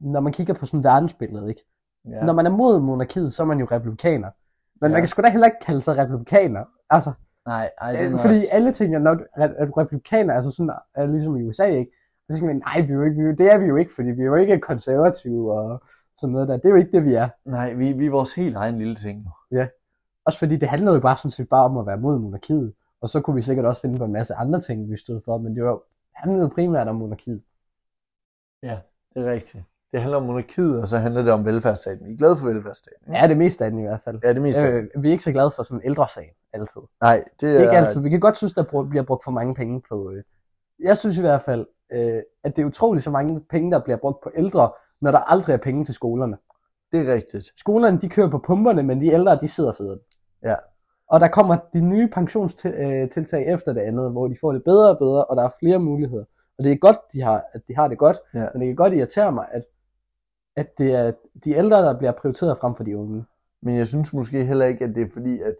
B: når man kigger på sådan verdensbilledet, ikke?
A: Ja.
B: Når man er mod monarkiet, så er man jo republikaner. Men
A: Ja.
B: man kan sgu da heller ikke kalde sig republikaner. Altså,
A: Nej, ej, det
B: øh,
A: er
B: fordi
A: også...
B: alle tænker, når du er, er du republikaner, altså sådan, er ligesom i USA, ikke? Så tænker man, nej, vi er jo ikke, vi er, det er vi jo ikke, fordi vi er jo ikke konservative og sådan noget der. Det er jo ikke det, vi er.
A: Nej, vi, vi er vores helt egen lille ting. jo.
B: Også fordi det handlede jo bare sådan set bare om at være mod monarkiet. Og så kunne vi sikkert også finde på en masse andre ting, vi stod for, men det var jo handlede primært om monarkiet.
A: Det er rigtigt. Det handler om monarkiet, og så handler det om velfærdsstaten. Vi er glade for velfærdsstaten. ikke?
B: Ja, det meste af den i hvert fald.
A: Ja, det meste. Øh,
B: Øh, vi er ikke så glade for sådan en ældresag, altid.
A: Nej, det
B: Det er ikke altid. Vi kan godt synes, der bliver brugt for mange penge på... Øh. Jeg synes i hvert fald, øh, at det er utroligt så mange penge, der bliver brugt på ældre, når der aldrig er penge til skolerne.
A: Det er rigtigt.
B: Skolerne, de kører på pumperne, men de ældre, de sidder federe.
A: Ja.
B: Og der kommer de nye pensionstiltag efter det andet, hvor de får det bedre og bedre, og der er flere muligheder. Og det er godt, de har, at de har det godt,
A: Ja.
B: men det kan godt irritere mig, at, at det er de ældre, der bliver prioriteret frem for de unge.
A: Men jeg synes måske heller ikke, at det er fordi, at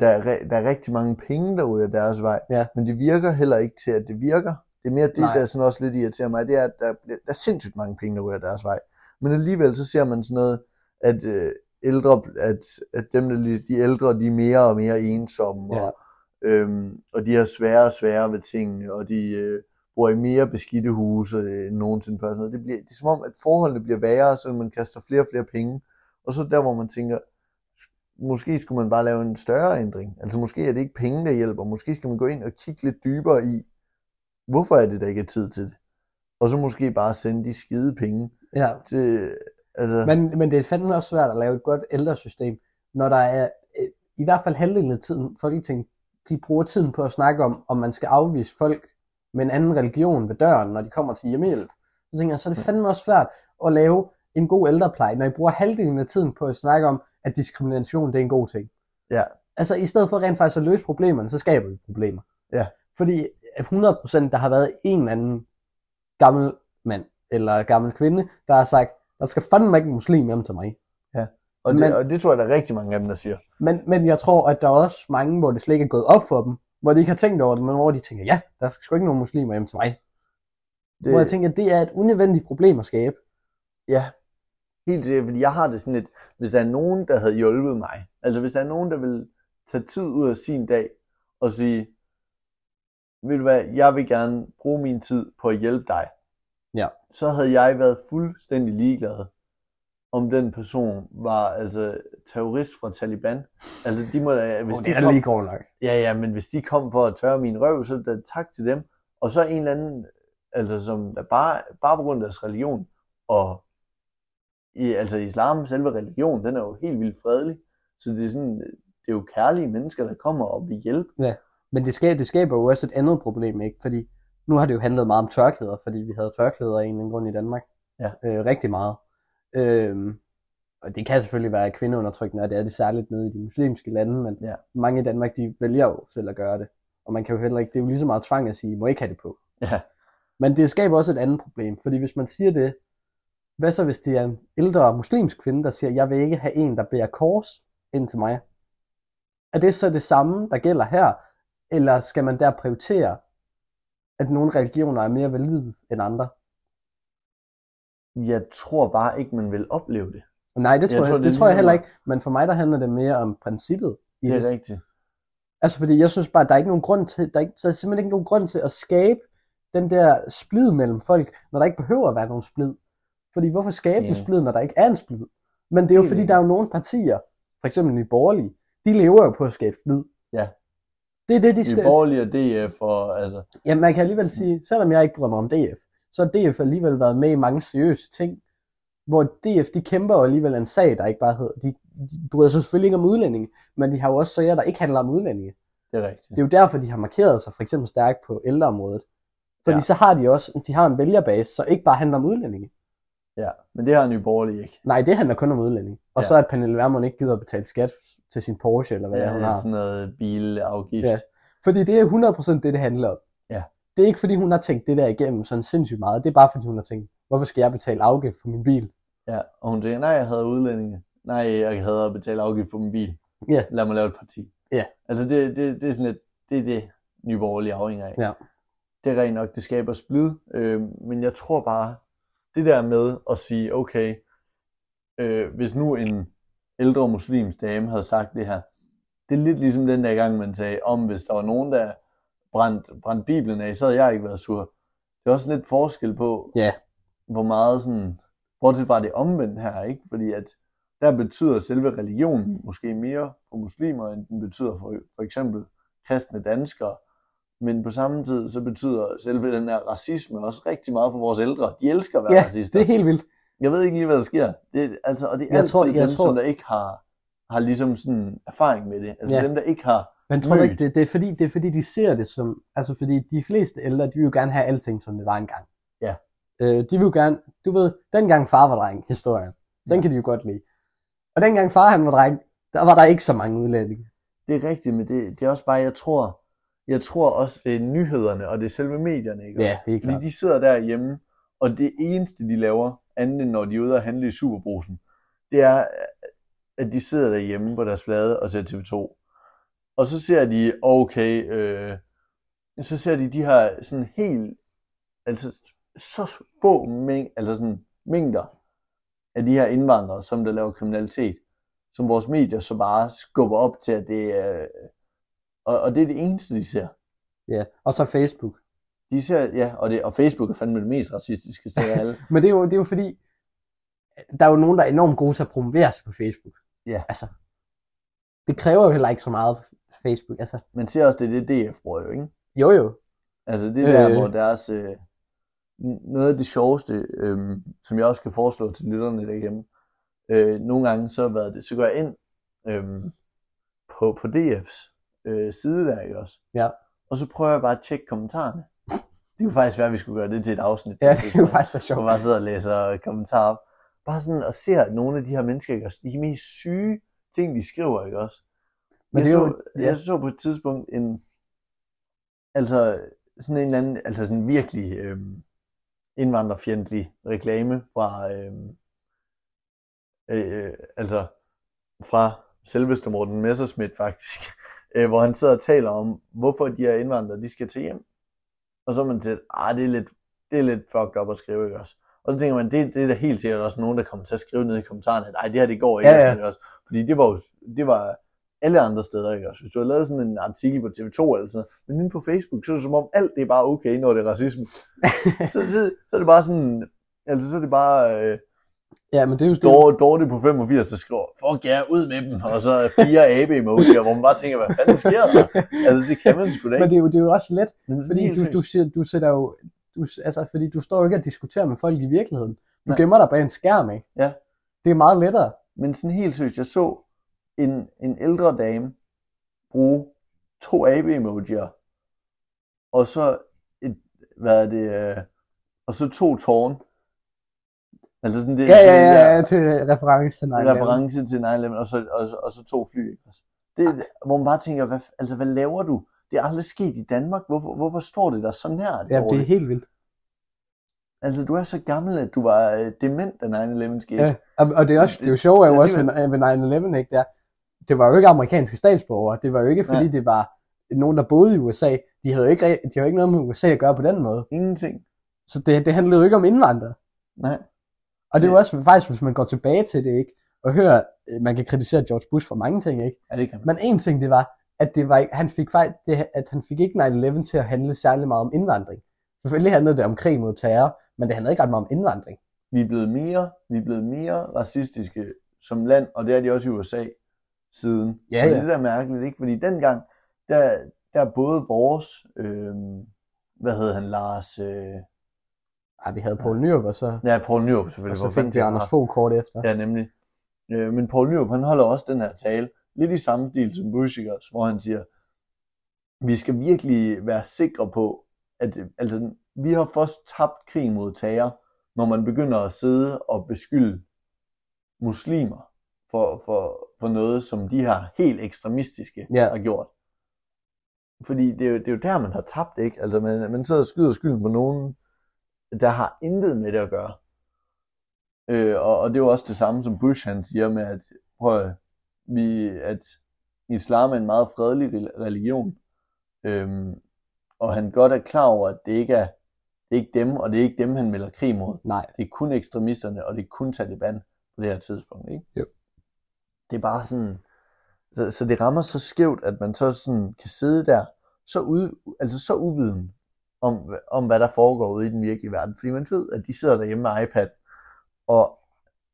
A: der er, der er rigtig mange penge, der ryger deres vej.
B: Ja.
A: Men det virker heller ikke til, at det virker. Det er mere det,
B: Nej.
A: der sådan også lidt irriterer mig, det er, at der, der er sindssygt mange penge, der ryger deres vej. Men alligevel så ser man sådan noget, at øh, ældre, at, at dem, der, de ældre, de er mere og mere ensomme,
B: Ja.
A: og, øhm, og de har sværere og sværere ved tingene, og de øh, bor i mere beskidte huse øh, end nogensinde før. Sådan noget. Det, bliver, det er som om, at forholdene bliver værre, så man kaster flere og flere penge. Og så der, hvor man tænker, måske skulle man bare lave en større ændring. Altså måske er det ikke penge, der hjælper. Måske skal man gå ind og kigge lidt dybere i, hvorfor er det, der ikke er tid til det. Og så måske bare sende de skide penge
B: Ja.
A: til... Altså,
B: Men, men det er fandme også svært at lave et godt ældresystem, når der er, øh, i hvert fald halvdelen af tiden, Folketing, de bruger tiden på at snakke om, om man skal afvise folk med en anden religion ved døren, når de kommer til hjemmehjælp. Så tænker jeg, så er det fandme også svært at lave en god ældrepleje, når I bruger halvdelen af tiden på at snakke om, at diskrimination det er en god ting.
A: Ja.
B: Altså i stedet for rent faktisk at løse problemerne, så skaber vi problemer.
A: Ja.
B: Fordi at 100% der har været en eller anden gammel mand eller gammel kvinde, der har sagt, der skal fandme ikke en muslim hjem til mig.
A: og, det,
B: men-
A: og det tror jeg, der er rigtig mange af dem, der siger.
B: Men, men jeg tror, at der er også mange, hvor det slet ikke er gået op for dem, hvor de ikke har tænkt over det, men hvor de tænker, ja, der skal sgu ikke nogen muslimer hjem til mig. Det... Hvor jeg tænker, at det er et unødvendigt problem at skabe.
A: Ja, helt sikkert, fordi jeg har det sådan lidt, hvis der er nogen, der havde hjulpet mig, altså hvis der er nogen, der vil tage tid ud af sin dag og sige, ved du hvad, jeg vil gerne bruge min tid på at hjælpe dig,
B: Ja.
A: så havde jeg været fuldstændig ligeglad, om den person var altså terrorist fra Taliban. Altså de må da, hvis
B: Oh,
A: de
B: det er
A: kom,
B: lige grov nok.
A: Ja, ja, men hvis de kom for at tørre min røv, så da tak til dem. Og så en eller anden, altså som der bare, bare på grund af deres religion, og i, altså islam, selve religion, den er jo helt vildt fredelig. Så det er sådan, det er jo kærlige mennesker, der kommer og vil hjælpe.
B: Men det skaber, det skaber jo også et andet problem, ikke? Fordi nu har det jo handlet meget om tørklæder, fordi vi havde tørklæder af en eller anden grund i Danmark.
A: Ja.
B: Øh, rigtig meget. Øhm, og det kan selvfølgelig være kvindeundertrykkende, og det er det særligt nede i de muslimske lande, men
A: Ja.
B: mange i Danmark, de vælger jo selv at gøre det. Og man kan jo heller ikke, det er jo lige så meget tvang at sige, må ikke have det på.
A: Ja,
B: Men det skaber også et andet problem, fordi hvis man siger det, hvad så hvis det er en ældre muslimsk kvinde, der siger, jeg vil ikke have en, der bærer kors ind til mig? Er det så det samme, der gælder her? Eller skal man der prioritere, at nogle religioner er mere valide end andre?
A: Jeg tror bare ikke, man vil opleve det.
B: Nej, det tror jeg,
A: tror,
B: jeg,
A: det er
B: det tror jeg heller ikke. Men for mig, der handler det mere om princippet i
A: Det
B: det.
A: er rigtigt.
B: Altså fordi jeg synes bare, der er ikke nogen grund til, der er, ikke, der er simpelthen ikke nogen grund til at skabe den der splid mellem folk, når der ikke behøver at være nogen splid. Fordi hvorfor skabe
A: Ja.
B: en splid, når der ikke er en splid? Men det er jo
A: Helt
B: fordi,
A: enig.
B: der er jo nogle partier, for eksempel Nye Borgerlige, de lever jo på at skabe splid.
A: Ja.
B: Det er det, de skal...
A: borgerlige og DF og altså,
B: Jamen, man kan alligevel sige, selvom jeg ikke bryder mig om DF, så har DF alligevel været med i mange seriøse ting, hvor DF, de kæmper jo alligevel en sag, der ikke bare hedder, de, de bryder sig selvfølgelig ikke om udlændinge, men de har jo også sager, der ikke handler om udlændinge.
A: det er rigtigt.
B: Det er jo derfor, de har markeret sig for eksempel stærkt på ældreområdet. Fordi
A: Ja.
B: så har de også, de har en vælgerbase, så ikke bare handler om udlændinge.
A: Ja, men det har Nye Borgerlige ikke.
B: Nej, det handler kun om udlændinge. Og
A: Ja.
B: så at Pernille Vermund ikke gider at betale skat til sin Porsche, eller hvad ja, hun har.
A: sådan noget bilafgift.
B: Ja. Fordi det er 100% det, det handler om. Det er ikke fordi, hun har tænkt det der igennem sådan sindssygt meget. Det er bare fordi, hun har tænkt, hvorfor skal jeg betale afgift på min bil?
A: Ja, og hun tænker, nej, jeg havde udlændinge. Nej, jeg havde at betale afgift på min bil.
B: Ja.
A: Lad mig lave et parti.
B: Ja.
A: Altså, det, det, det er sådan lidt, det er det, Nye Borgerlige afhænger af.
B: Ja.
A: Det er rent nok, det skaber splid, øh, men jeg tror bare, det der med at sige, okay, øh, hvis nu en ældre muslims dame havde sagt det her, det er lidt ligesom den der gang, man sagde, om hvis der var nogen, der brændte, brændte Bibelen af, så havde jeg ikke været sur. Det er også lidt forskel på,
B: Ja.
A: hvor meget sådan, bortset fra det omvendt her, ikke? Fordi at der betyder selve religionen måske mere for muslimer, end den betyder for, for eksempel kristne danskere. Men på samme tid, så betyder selve den her racisme også rigtig meget for vores ældre. De elsker at være
B: Ja,
A: racister.
B: det er helt vildt.
A: Jeg ved ikke lige, hvad der sker. Det, altså, og det er
B: Jeg
A: altid
B: tror-
A: dem,
B: jeg tror-
A: som der ikke har, har ligesom sådan erfaring med det. Altså
B: Ja.
A: dem, der ikke har...
B: Men tror du ikke, det, det, er fordi, det er fordi, de ser det som, altså fordi de fleste ældre, de vil jo gerne have alting, som det var engang.
A: Ja.
B: Øh, de vil jo gerne, du ved, dengang far var dreng, historien, den
A: Ja.
B: kan de jo godt lide. Og dengang far han var dreng, der var der ikke så mange udlændinge.
A: Det er rigtigt, men det, det er også bare, jeg tror, jeg tror også, det er nyhederne, og det er selve medierne, ikke?
B: Ja, helt
A: Fordi
B: klart.
A: de sidder derhjemme, og det eneste, de laver, andet end når de er ude og handle i Superbrusen, det er, at de sidder derhjemme på deres flade og ser TV2. Og så ser de, okay, øh, så ser de de her sådan helt, altså så få mæng, altså sådan mængder af de her indvandrere, som der laver kriminalitet, som vores medier så bare skubber op til, at det er, og, og det er det eneste, de ser.
B: Ja. Og så Facebook.
A: De ser, ja, og, det, og Facebook er fandme det mest racistiske sted af alle.
B: Men det er, jo, det er jo fordi, der er jo nogen, der er enormt gode til at promovere sig på Facebook.
A: Ja.
B: Altså, det kræver jo heller ikke så meget på Facebook. Altså,
A: Man ser også, det er det, DF bruger jo, ikke?
B: jo jo.
A: Altså det der,
B: Øh.
A: hvor deres, øh, noget af det sjoveste, øh, som jeg også kan foreslå til lytterne derhjemme, øh, nogle gange så, hvad det, så går jeg ind øh, på, på DF's øh, side der, ikke også?
B: Ja.
A: Og så prøver jeg bare at tjekke kommentarerne. Det kunne faktisk være, at vi skulle gøre det til et afsnit.
B: Ja, det kunne faktisk være sjovt.
A: man bare sidder og læser kommentarer op. Bare sådan og ser nogle af de her mennesker, ikke også? De mest syge ting, de skriver, ikke også?
B: Men
A: jeg,
B: det er
A: så,
B: jo- ja.
A: jeg så på et tidspunkt en, altså sådan en eller anden, altså sådan virkelig øhm, indvandrerfjendtlig reklame fra, øhm, øh, altså fra selveste Morten Messerschmidt faktisk, øh, hvor han sidder og taler om, hvorfor de her indvandrere, de skal til hjem. Og så er man til, ah, det er lidt, det er lidt fucked up at skrive, ikke også? Og så tænker man, det, det er da helt sikkert også nogen, der kommer til at skrive ned i kommentarerne, at ej, det her, det går ikke,
B: Ja,
A: ja. Ikke også? Fordi det var jo, det var alle andre steder, ikke også? Hvis du har lavet sådan en artikel på TV2 eller sådan men inde på Facebook, så er det som om alt det er bare okay, når det er racisme. så, så, så er det bare sådan, altså så er det bare øh,
B: Ja, men det er jo.
A: Dor, Dorte på 85, der skriver, fuck ja, ud med dem, og så fire abe emojier, hvor man bare tænker, hvad fanden sker der? Altså det kan man sgu da
B: Men
A: ikke.
B: det er jo, det er jo også let,
A: Men
B: fordi du, du, du sætter jo, du, altså, fordi du står jo ikke og diskuterer med folk i virkeligheden. Du
A: Nej.
B: gemmer dig bag en skærm, ikke?
A: Ja.
B: Det er meget lettere.
A: Men sådan helt seriøst, jeg så en, en ældre dame bruge to abe-emojier, og så et, hvad er det, øh, og så to tårn. Altså sådan det,
B: Ja, ja, ja,
A: der
B: ja, til reference til 9/11.
A: reference til 9-11, og så, og, så- og så to fly. Også? Det, hvor man bare tænker, hvad, altså, hvad laver du? Det er aldrig sket i Danmark. Hvorfor, hvorfor står det der så nært?
B: Ja, det er helt vildt.
A: Altså, du er så gammel, at du var øh, dement, da 9-11 skete.
B: Ja, og, det er også, det er jo sjovt er jo
A: Ja,
B: også ved, ved 9-11, ikke der. Det var jo ikke amerikanske statsborgere. Det var jo ikke, fordi
A: Nej.
B: det var nogen, der boede i USA. De havde jo ikke, de havde jo ikke noget med USA at gøre på den måde.
A: Ingenting.
B: Så det, det handlede jo ikke om indvandrere.
A: Nej.
B: Og det er jo
A: Ja.
B: også faktisk, hvis man går tilbage til det, ikke? Og hører, øh, man kan kritisere George Bush for mange ting, ikke?
A: Ja, det kan man.
B: Men en ting, det var, at, det var, ikke- han fik faktisk, det, at han fik ikke 9-11 til at handle særlig meget om indvandring. Selvfølgelig handlede det om krig mod terror, men det handlede ikke ret meget om indvandring.
A: Vi er blevet mere, vi er blevet mere racistiske som land, og det er de også i USA siden.
B: Ja,
A: og det
B: ja.
A: er det der er mærkeligt, ikke? Fordi dengang, der, der er både vores, øh, hvad hedder han, Lars, øh,
B: Ej, vi havde Poul Nyrup, og så,
A: ja, Paul Nyrup
B: og
A: selvfølgelig.
B: så
A: hvor
B: fik
A: tænker
B: Anders? Fogh kort efter.
A: Ja, nemlig. Øh, men Paul Nyrup, han holder også den her tale, lidt i samme stil som Bush, ikke også? hvor han siger, vi skal virkelig være sikre på, at altså, vi har først tabt krig mod terror, når man begynder at sidde og beskylde muslimer for, for, for noget, som de her helt ekstremistiske
B: Ja.
A: har gjort. Fordi det er, jo, det er jo der, man har tabt, ikke? Altså, man, man sidder og skyder skylden på nogen, der har intet med det at gøre. Øh, og, og det er jo også det samme, som Bush han siger med, at, prøv at, vi, at islam er en meget fredelig rel- religion. Øhm, og han godt er klar over, at det ikke er, Det er ikke dem, og det er ikke dem, han melder krig mod.
B: Nej.
A: Det er kun ekstremisterne, og det er kun Taliban på det her tidspunkt. Ikke?
B: Jo.
A: Det er bare sådan, så, så det rammer så skævt, at man så sådan kan sidde der, så, ud, altså så uviden om, om, hvad der foregår ude i den virkelige verden. Fordi man ved, at de sidder derhjemme med iPad, og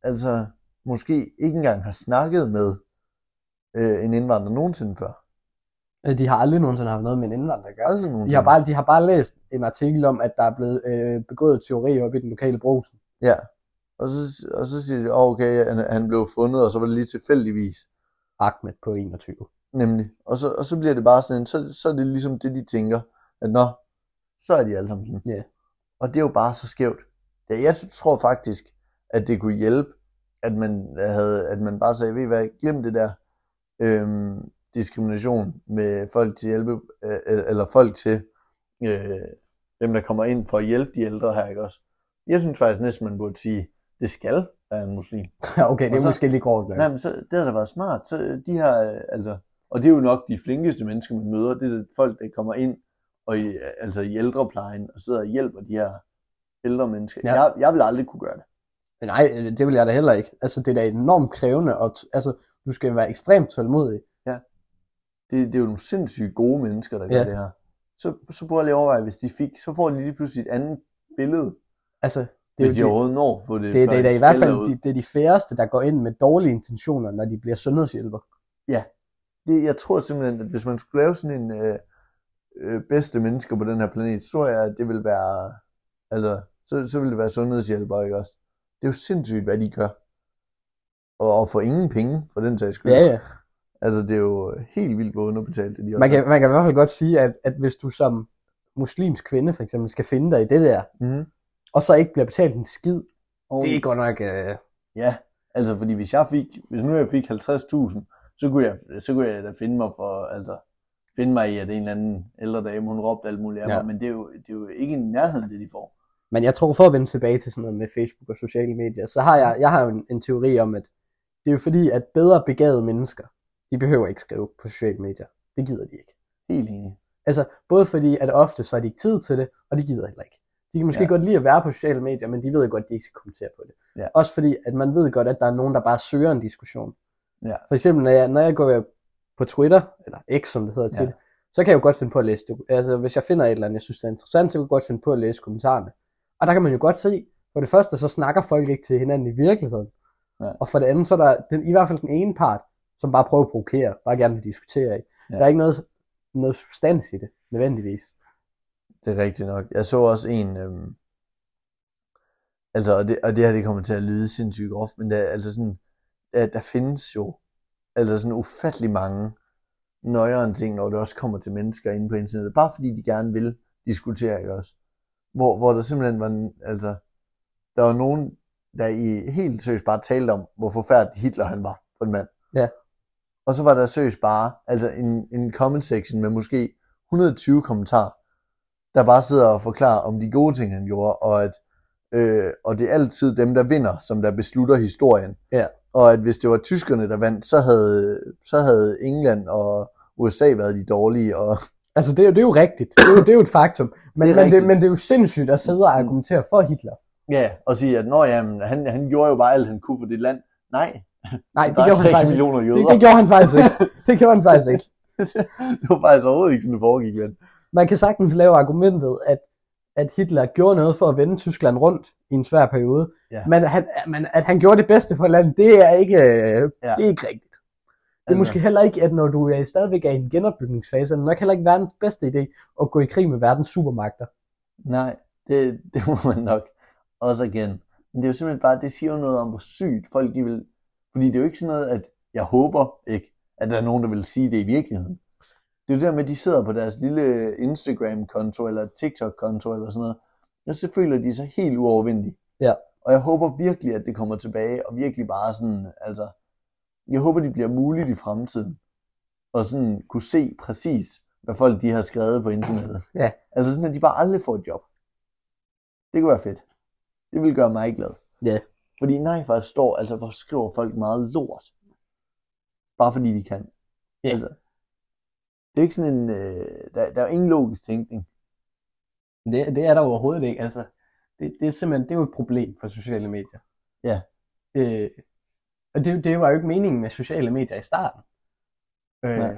A: altså måske ikke engang har snakket med øh, en indvandrer nogensinde før.
B: Øh, De har aldrig nogensinde haft noget med en indvandrer at gøre.
A: Aldrig nogensinde.
B: De har, bare, de har bare læst en artikel om, at der er blevet øh, begået teori op i den lokale brusen.
A: Ja, og så, og så siger de, oh, okay, han, han blev fundet, og så var det lige tilfældigvis.
B: Ahmed på 21.
A: Nemlig. Og så, og så bliver det bare sådan, så, så er det ligesom det, de tænker, at nå, så er de alle sammen sådan.
B: Ja.
A: Og det er jo bare så skævt. Ja, jeg tror faktisk, at det kunne hjælpe, at man, havde, at man bare sagde, ved I hvad, glem det der øhm, diskrimination med folk til hjælpe, øh, eller folk til øh, dem, der kommer ind for at hjælpe de ældre her, ikke også? Jeg synes faktisk næsten, man burde sige, det skal være en muslim.
B: okay, det er
A: så-
B: måske lige kort.
A: Nej, men så, det havde da været smart. Så øh, de her, øh, altså, og det er jo nok de flinkeste mennesker, man møder. Det er folk, der kommer ind og i, altså i ældreplejen og sidder og hjælper de her ældre mennesker.
B: Ja.
A: Jeg, jeg vil aldrig kunne gøre det.
B: Nej, det vil jeg da heller ikke. Altså, det er da enormt krævende, og altså, du skal være ekstremt tålmodig.
A: det. Det er jo nogle sindssygt gode mennesker, der gør
B: Ja.
A: det her. Så, så prøv at lige overveje, hvis de fik, så får de lige pludselig et andet billede,
B: Altså, det
A: det
B: er
A: hvis de
B: jo det,
A: overhovedet når for det.
B: det,
A: før
B: det er i hvert fald de, det er de færreste, der går ind med dårlige intentioner, når de bliver sundhedshjælper.
A: det, jeg tror simpelthen, at hvis man skulle lave sådan en øh, øh, bedste mennesker på den her planet, så tror jeg, at det vil være, altså, så, så vil det være sundhedshjælpere, ikke også? Det er jo sindssygt, hvad de gør. Og, og for ingen penge, for den sags skyld.
B: Ja, ja.
A: Altså, det er jo helt vildt, hvor underbetalt det de også
B: Man kan, man kan i hvert fald godt sige, at, at hvis du som muslimsk kvinde for eksempel skal finde dig i det der,
A: mm-hmm.
B: og så ikke bliver betalt en skid,
A: og,
B: det er godt nok... Øh,
A: Ja, altså, fordi hvis jeg fik, hvis nu jeg fik 50.000, så kunne jeg, så kunne jeg da finde mig for, altså, finde mig i, at en eller anden ældre dame, hun råbte alt muligt af
B: Ja.
A: mig, men det er, jo, det er jo ikke i nærheden, det de får.
B: Men jeg tror, for at vende tilbage til sådan noget med Facebook og sociale medier, så har jeg, jeg har jo en, en teori om, at det er jo fordi, at bedre begavede mennesker, de behøver ikke skrive på sociale medier. Det gider de ikke.
A: Helt enig.
B: Altså, både fordi, at ofte så har de ikke tid til det, og de gider heller ikke. De kan måske
A: Ja.
B: godt lide at være på sociale medier, men de ved godt, at de ikke skal kommentere på det.
A: Ja.
B: Også fordi, at man ved godt, at der er nogen, der bare søger en diskussion.
A: Ja.
B: For eksempel, når jeg, når jeg går på Twitter, eller X, som det hedder tit,
A: Ja.
B: så kan jeg jo godt finde på at læse. Altså, hvis jeg finder et eller andet, jeg synes, det er interessant, så kan jeg godt finde på at læse kommentarerne. Og der kan man jo godt se, for det første, så snakker folk ikke til hinanden i virkeligheden.
A: Ja.
B: Og for det andet, så er der den, i hvert fald den ene part, som bare prøver at provokere, bare gerne vil diskutere. Ikke?
A: Ja.
B: Der er ikke noget, noget substans i det, nødvendigvis.
A: Det er rigtigt nok. Jeg så også en, øhm, altså, og det, og det her, det kommer til at lyde sindssygt groft, men der, altså sådan, der, der findes jo, altså sådan ufattelig mange nøjere ting, når det også kommer til mennesker inde på internettet, bare fordi de gerne vil diskutere, ikke også? Hvor, hvor der simpelthen var, altså, der var nogen, der i helt seriøst bare talte om, hvor forfærdelig Hitler han var for en mand.
B: Ja.
A: Og så var der seriøst bare, altså en, en comment section med måske 120 kommentarer, der bare sidder og forklarer om de gode ting, han gjorde, og at øh, og det er altid dem, der vinder, som der beslutter historien.
B: Ja.
A: Og at hvis det var tyskerne, der vandt, så havde, så havde England og USA været de dårlige. Og,
B: Altså, det er, jo- det er jo rigtigt. Det er jo, det er jo et faktum. Men
A: Det er
B: men, det, men det er jo sindssygt at sidde og argumentere for Hitler.
A: ja, og sige, at Nå, jamen, han, han gjorde jo bare alt, han kunne for det land. Nej,
B: Nej, det gjorde han
A: 6
B: faktisk ikke.
A: millioner jøder.
B: Det, det gjorde han faktisk ikke. Det gjorde han faktisk ikke.
A: det var faktisk overhovedet ikke sådan, det foregik. Men.
B: Man kan sagtens lave argumentet, at, at Hitler gjorde noget for at vende Tyskland rundt i en svær periode.
A: Ja.
B: Men, han, men at han gjorde det bedste for landet, det er ikke,
A: Ja.
B: det er ikke rigtigt. Det er
A: Altså.
B: måske heller ikke, at når du er stadigvæk er i en genopbygningsfase, er det nok heller ikke verdens bedste idé at gå i krig med verdens supermagter.
A: Nej, det, det må man nok også igen. Men det er jo simpelthen bare, det siger jo noget om, hvor sygt folk de vil... Fordi det er jo ikke sådan noget, at jeg håber ikke, at der er nogen, der vil sige det i virkeligheden. Det er jo det der med, at de sidder på deres lille Instagram-konto eller TikTok-konto eller sådan noget, og så føler de sig helt uovervindelige.
B: Ja.
A: Og jeg håber virkelig, at det kommer tilbage, og virkelig bare sådan, altså, jeg håber, det bliver muligt i fremtiden, at sådan kunne se præcis, hvad folk de har skrevet på internettet.
B: Ja.
A: Altså sådan, at de bare aldrig får et job. Det kunne være fedt. Det ville gøre mig glad.
B: Ja.
A: Fordi nej, faktisk står, altså hvor skriver folk meget lort. Bare fordi de kan.
B: Ja.
A: Altså, det er ikke sådan en, øh, der, der er jo ingen logisk tænkning.
B: Det, det er der overhovedet ikke. Altså, det, det er simpelthen det er jo et problem for sociale medier.
A: Ja.
B: Øh, og det, det var jo ikke meningen med sociale medier i starten. Øh,
A: Nej.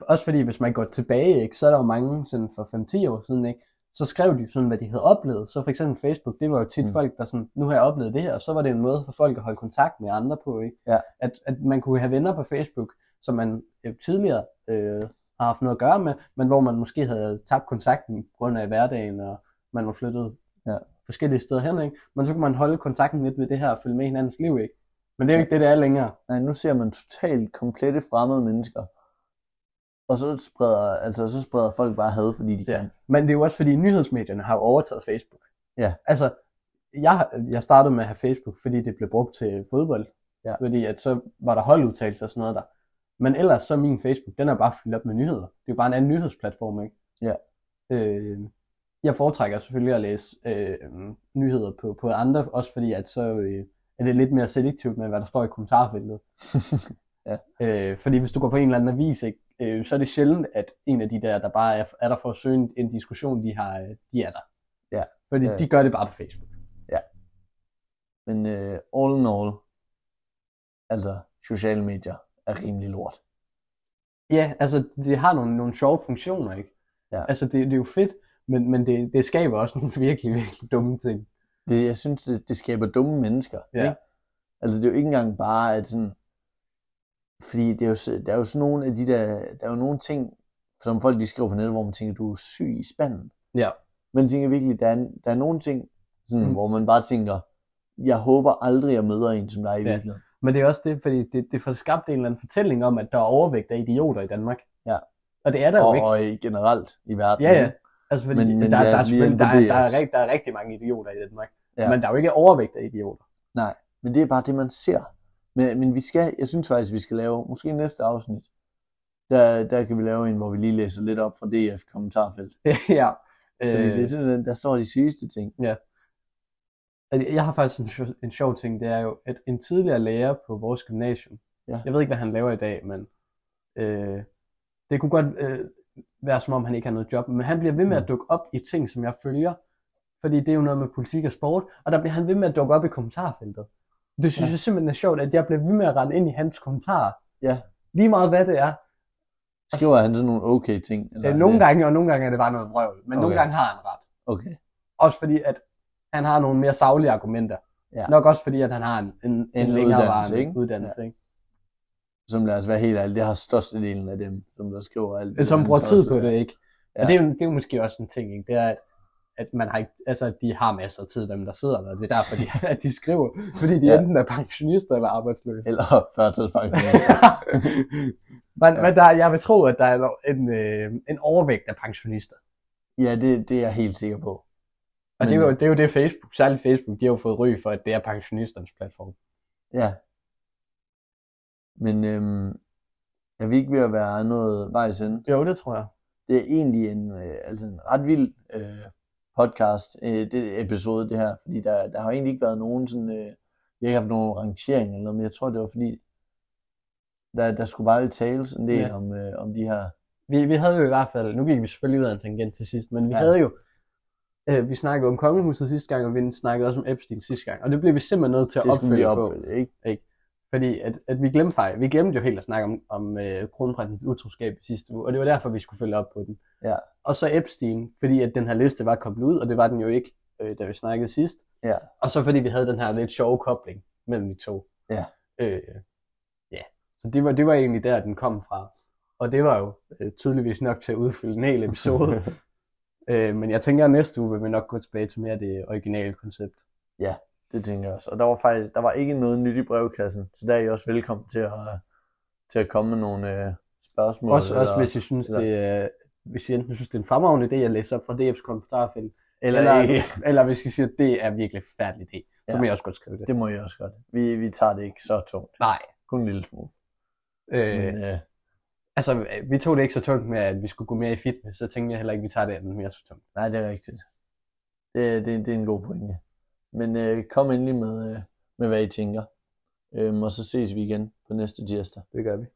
B: også fordi, hvis man går tilbage, ikke, så er der jo mange sådan for 5-10 år siden, ikke, så skrev de sådan, hvad de havde oplevet. Så for eksempel Facebook, det var jo tit
A: Mm.
B: folk, der sådan, nu har jeg oplevet det her, og så var det en måde for folk at holde kontakt med andre på, ikke?
A: Ja.
B: At, at man kunne have venner på Facebook, som man øh, tidligere øh, har haft noget at gøre med, men hvor man måske havde tabt kontakten på grund af hverdagen, og man var flyttet
A: Ja.
B: forskellige steder hen, ikke? Men så kunne man holde kontakten lidt ved det her, og følge med hinandens liv, ikke? Men det er jo ikke det, det er længere.
A: Nej, nu ser man totalt komplette fremmede mennesker. Og så spreder, altså, så spreder folk bare had, fordi de
B: Ja.
A: kan.
B: Men det er jo også fordi nyhedsmedierne har jo overtaget Facebook.
A: Ja.
B: Altså, jeg, jeg startede med at have Facebook, fordi det blev brugt til fodbold.
A: Ja.
B: Fordi at så var der holdudtalelser og sådan noget der. Men ellers så min Facebook, den er bare fyldt op med nyheder. Det er jo bare en anden nyhedsplatform, ikke?
A: Ja.
B: Øh, jeg foretrækker selvfølgelig at læse øh, nyheder på, på andre, også fordi at så øh, er det lidt mere selektivt med, hvad der står i kommentarfeltet.
A: Ja.
B: øh, fordi hvis du går på en eller anden avis, ikke, øh, så er det sjældent, at en af de der, der bare er, er der for at søge en, en diskussion, de har, øh, de er der.
A: Ja.
B: Fordi
A: Ja.
B: de gør det bare på Facebook.
A: Men uh, all in all, altså sociale medier er rimelig lort.
B: Ja, altså det har nogle, nogle sjove funktioner, ikke?
A: Ja.
B: Altså det, det er jo fedt, men, men det, det skaber også nogle virkelig, virkelig dumme ting.
A: Det, jeg synes, det, det skaber dumme mennesker.
B: Ja.
A: Ikke? Altså det er jo ikke engang bare, at sådan, fordi det er jo, der er jo sådan nogle af de der, der er jo nogle ting, som folk de skriver på nettet, hvor man tænker, du er syg i spanden.
B: Ja.
A: Men jeg tænker virkelig, der er, der er nogle ting, sådan,
B: Mm.
A: hvor man bare tænker, jeg håber aldrig, jeg møder en som dig i
B: Ja.
A: virkeligheden.
B: Men det er også det, fordi det, det får skabt en eller anden fortælling om, at der er overvægt af idioter i Danmark.
A: Ja.
B: Og det er der jo
A: Og,
B: ikke.
A: og generelt i verden.
B: Ja, ja. Altså fordi
A: Men-
B: men, der, der, er der, er, der, er,
A: DS.
B: rigt- der er rigtig mange idioter i Danmark.
A: Ja.
B: Ja. Men der er jo ikke overvægt af idioter.
A: Men det er bare det, man ser. Men, men vi skal, jeg synes faktisk, vi skal lave, måske næste afsnit, der, der kan vi lave en, hvor vi lige læser lidt op fra DF kommentarfelt.
B: ja.
A: Fordi
B: Øh,
A: det er sådan, der står de sygeste ting.
B: Altså, Jeg har faktisk en, sjov- en sjov ting, det er jo, at en tidligere lærer på vores gymnasium,
A: Ja.
B: jeg ved ikke, hvad han laver i dag, men øh, det kunne godt øh, være, som om han ikke har noget job, men han bliver ved med
A: Mm.
B: at dukke op i ting, som jeg følger, fordi det er jo noget med politik og sport, og der bliver han ved med at dukke op i kommentarfeltet. Det synes
A: Ja.
B: ja. jeg simpelthen er sjovt, at jeg bliver ved med at rette ind i hans kommentarer.
A: Ja.
B: Lige meget hvad det er.
A: Skriver han sådan nogle okay ting? Eller er
B: nogle gange, og nogle gange er det bare noget vrøvl, men okay. nogle gange har han ret.
A: Okay.
B: Også fordi, at han har nogle mere savlige argumenter.
A: Ja.
B: Nok også fordi, at han har en, en, en,
A: En
B: længere
A: uddannelse, ikke?
B: uddannelse. Ikke?
A: Som lad os være helt ærlig, det har størstedelen af dem, som der skriver alt.
B: Som bruger tid på det, ikke? Ja.
A: Ja.
B: Og det er, jo, det er jo måske også en ting, ikke? Det er, at, at man har ikke, altså, de har masser af tid, dem der sidder der. Det er derfor, de, at de skriver, fordi de
A: Ja.
B: enten er pensionister eller arbejdsløse.
A: Eller førtidspension.
B: men,
A: Ja.
B: men der, jeg vil tro, at der er en, øh, en overvægt af pensionister.
A: ja, det, det er jeg helt sikker på.
B: Og det, er
A: Men-
B: jo, det er jo det Facebook, særligt Facebook, de har jo fået ry for, at det er pensionisternes platform.
A: Ja. Men øhm, er vi ikke ved at være noget vejs ende?
B: Jo, det tror jeg.
A: Det er egentlig en, øh, altså en ret vild øh, podcast, øh, det episode, det her, fordi der, der har egentlig ikke været nogen sådan, øh, jeg har ikke haft nogen rangering eller noget, men jeg tror, det var fordi, der, der skulle bare lidt tales en del
B: Ja.
A: om, øh, om de her,
B: Vi, vi havde jo i hvert fald, nu gik vi selvfølgelig ud af en tangent til sidst, men vi
A: Ja.
B: havde jo, øh, vi snakkede om kongehuset sidste gang, og vi snakkede også om Epstein sidste gang, og det blev vi simpelthen nødt til at
A: vi
B: opfølge på.
A: opfølge, ikke?
B: Fordi at, at vi glemte faktisk, vi glemte jo helt at snakke om, om øh, kronprinsens utroskab sidste uge, og det var derfor, vi skulle følge op på den.
A: Ja.
B: Og så Epstein, fordi at den her liste var kommet ud, og det var den jo ikke, øh, da vi snakkede sidst.
A: Ja.
B: Og så fordi vi havde den her lidt sjove kobling mellem de to.
A: Ja.
B: Øh, ja. Så det var, det var egentlig der, den kom fra. Og det var jo øh, tydeligvis nok til at udfylde en hel episode. øh, men jeg tænker, at næste uge vil vi nok gå tilbage til mere det originale koncept.
A: Det tænker jeg også. Og der var faktisk, der var ikke noget nyt i brevkassen, så der er I også velkommen til at, til at komme med nogle øh, spørgsmål.
B: Også,
A: eller,
B: også hvis I synes,
A: eller-
B: det er, hvis I enten synes, det er en fremragende idé at læse op fra DF's kommentarfelt,
A: eller,
B: eller,
A: ikke.
B: eller hvis I siger, at det er virkelig forfærdelig idé, så
A: Ja.
B: må jeg også godt skrive det.
A: Det må I også godt. Vi, vi tager det ikke så tungt.
B: Nej.
A: Kun en lille smule.
B: Øh,
A: Men, øh,
B: altså, vi tog det ikke så tungt med, at vi skulle gå mere i fitness, så tænkte jeg heller ikke, at vi tager det andet mere så tungt.
A: nej, det er rigtigt. Det, det, det er en god pointe. Men øh, kom endelig med, øh, med, hvad I tænker. Øhm, og så ses vi igen på næste tirsdag.
B: Det gør vi.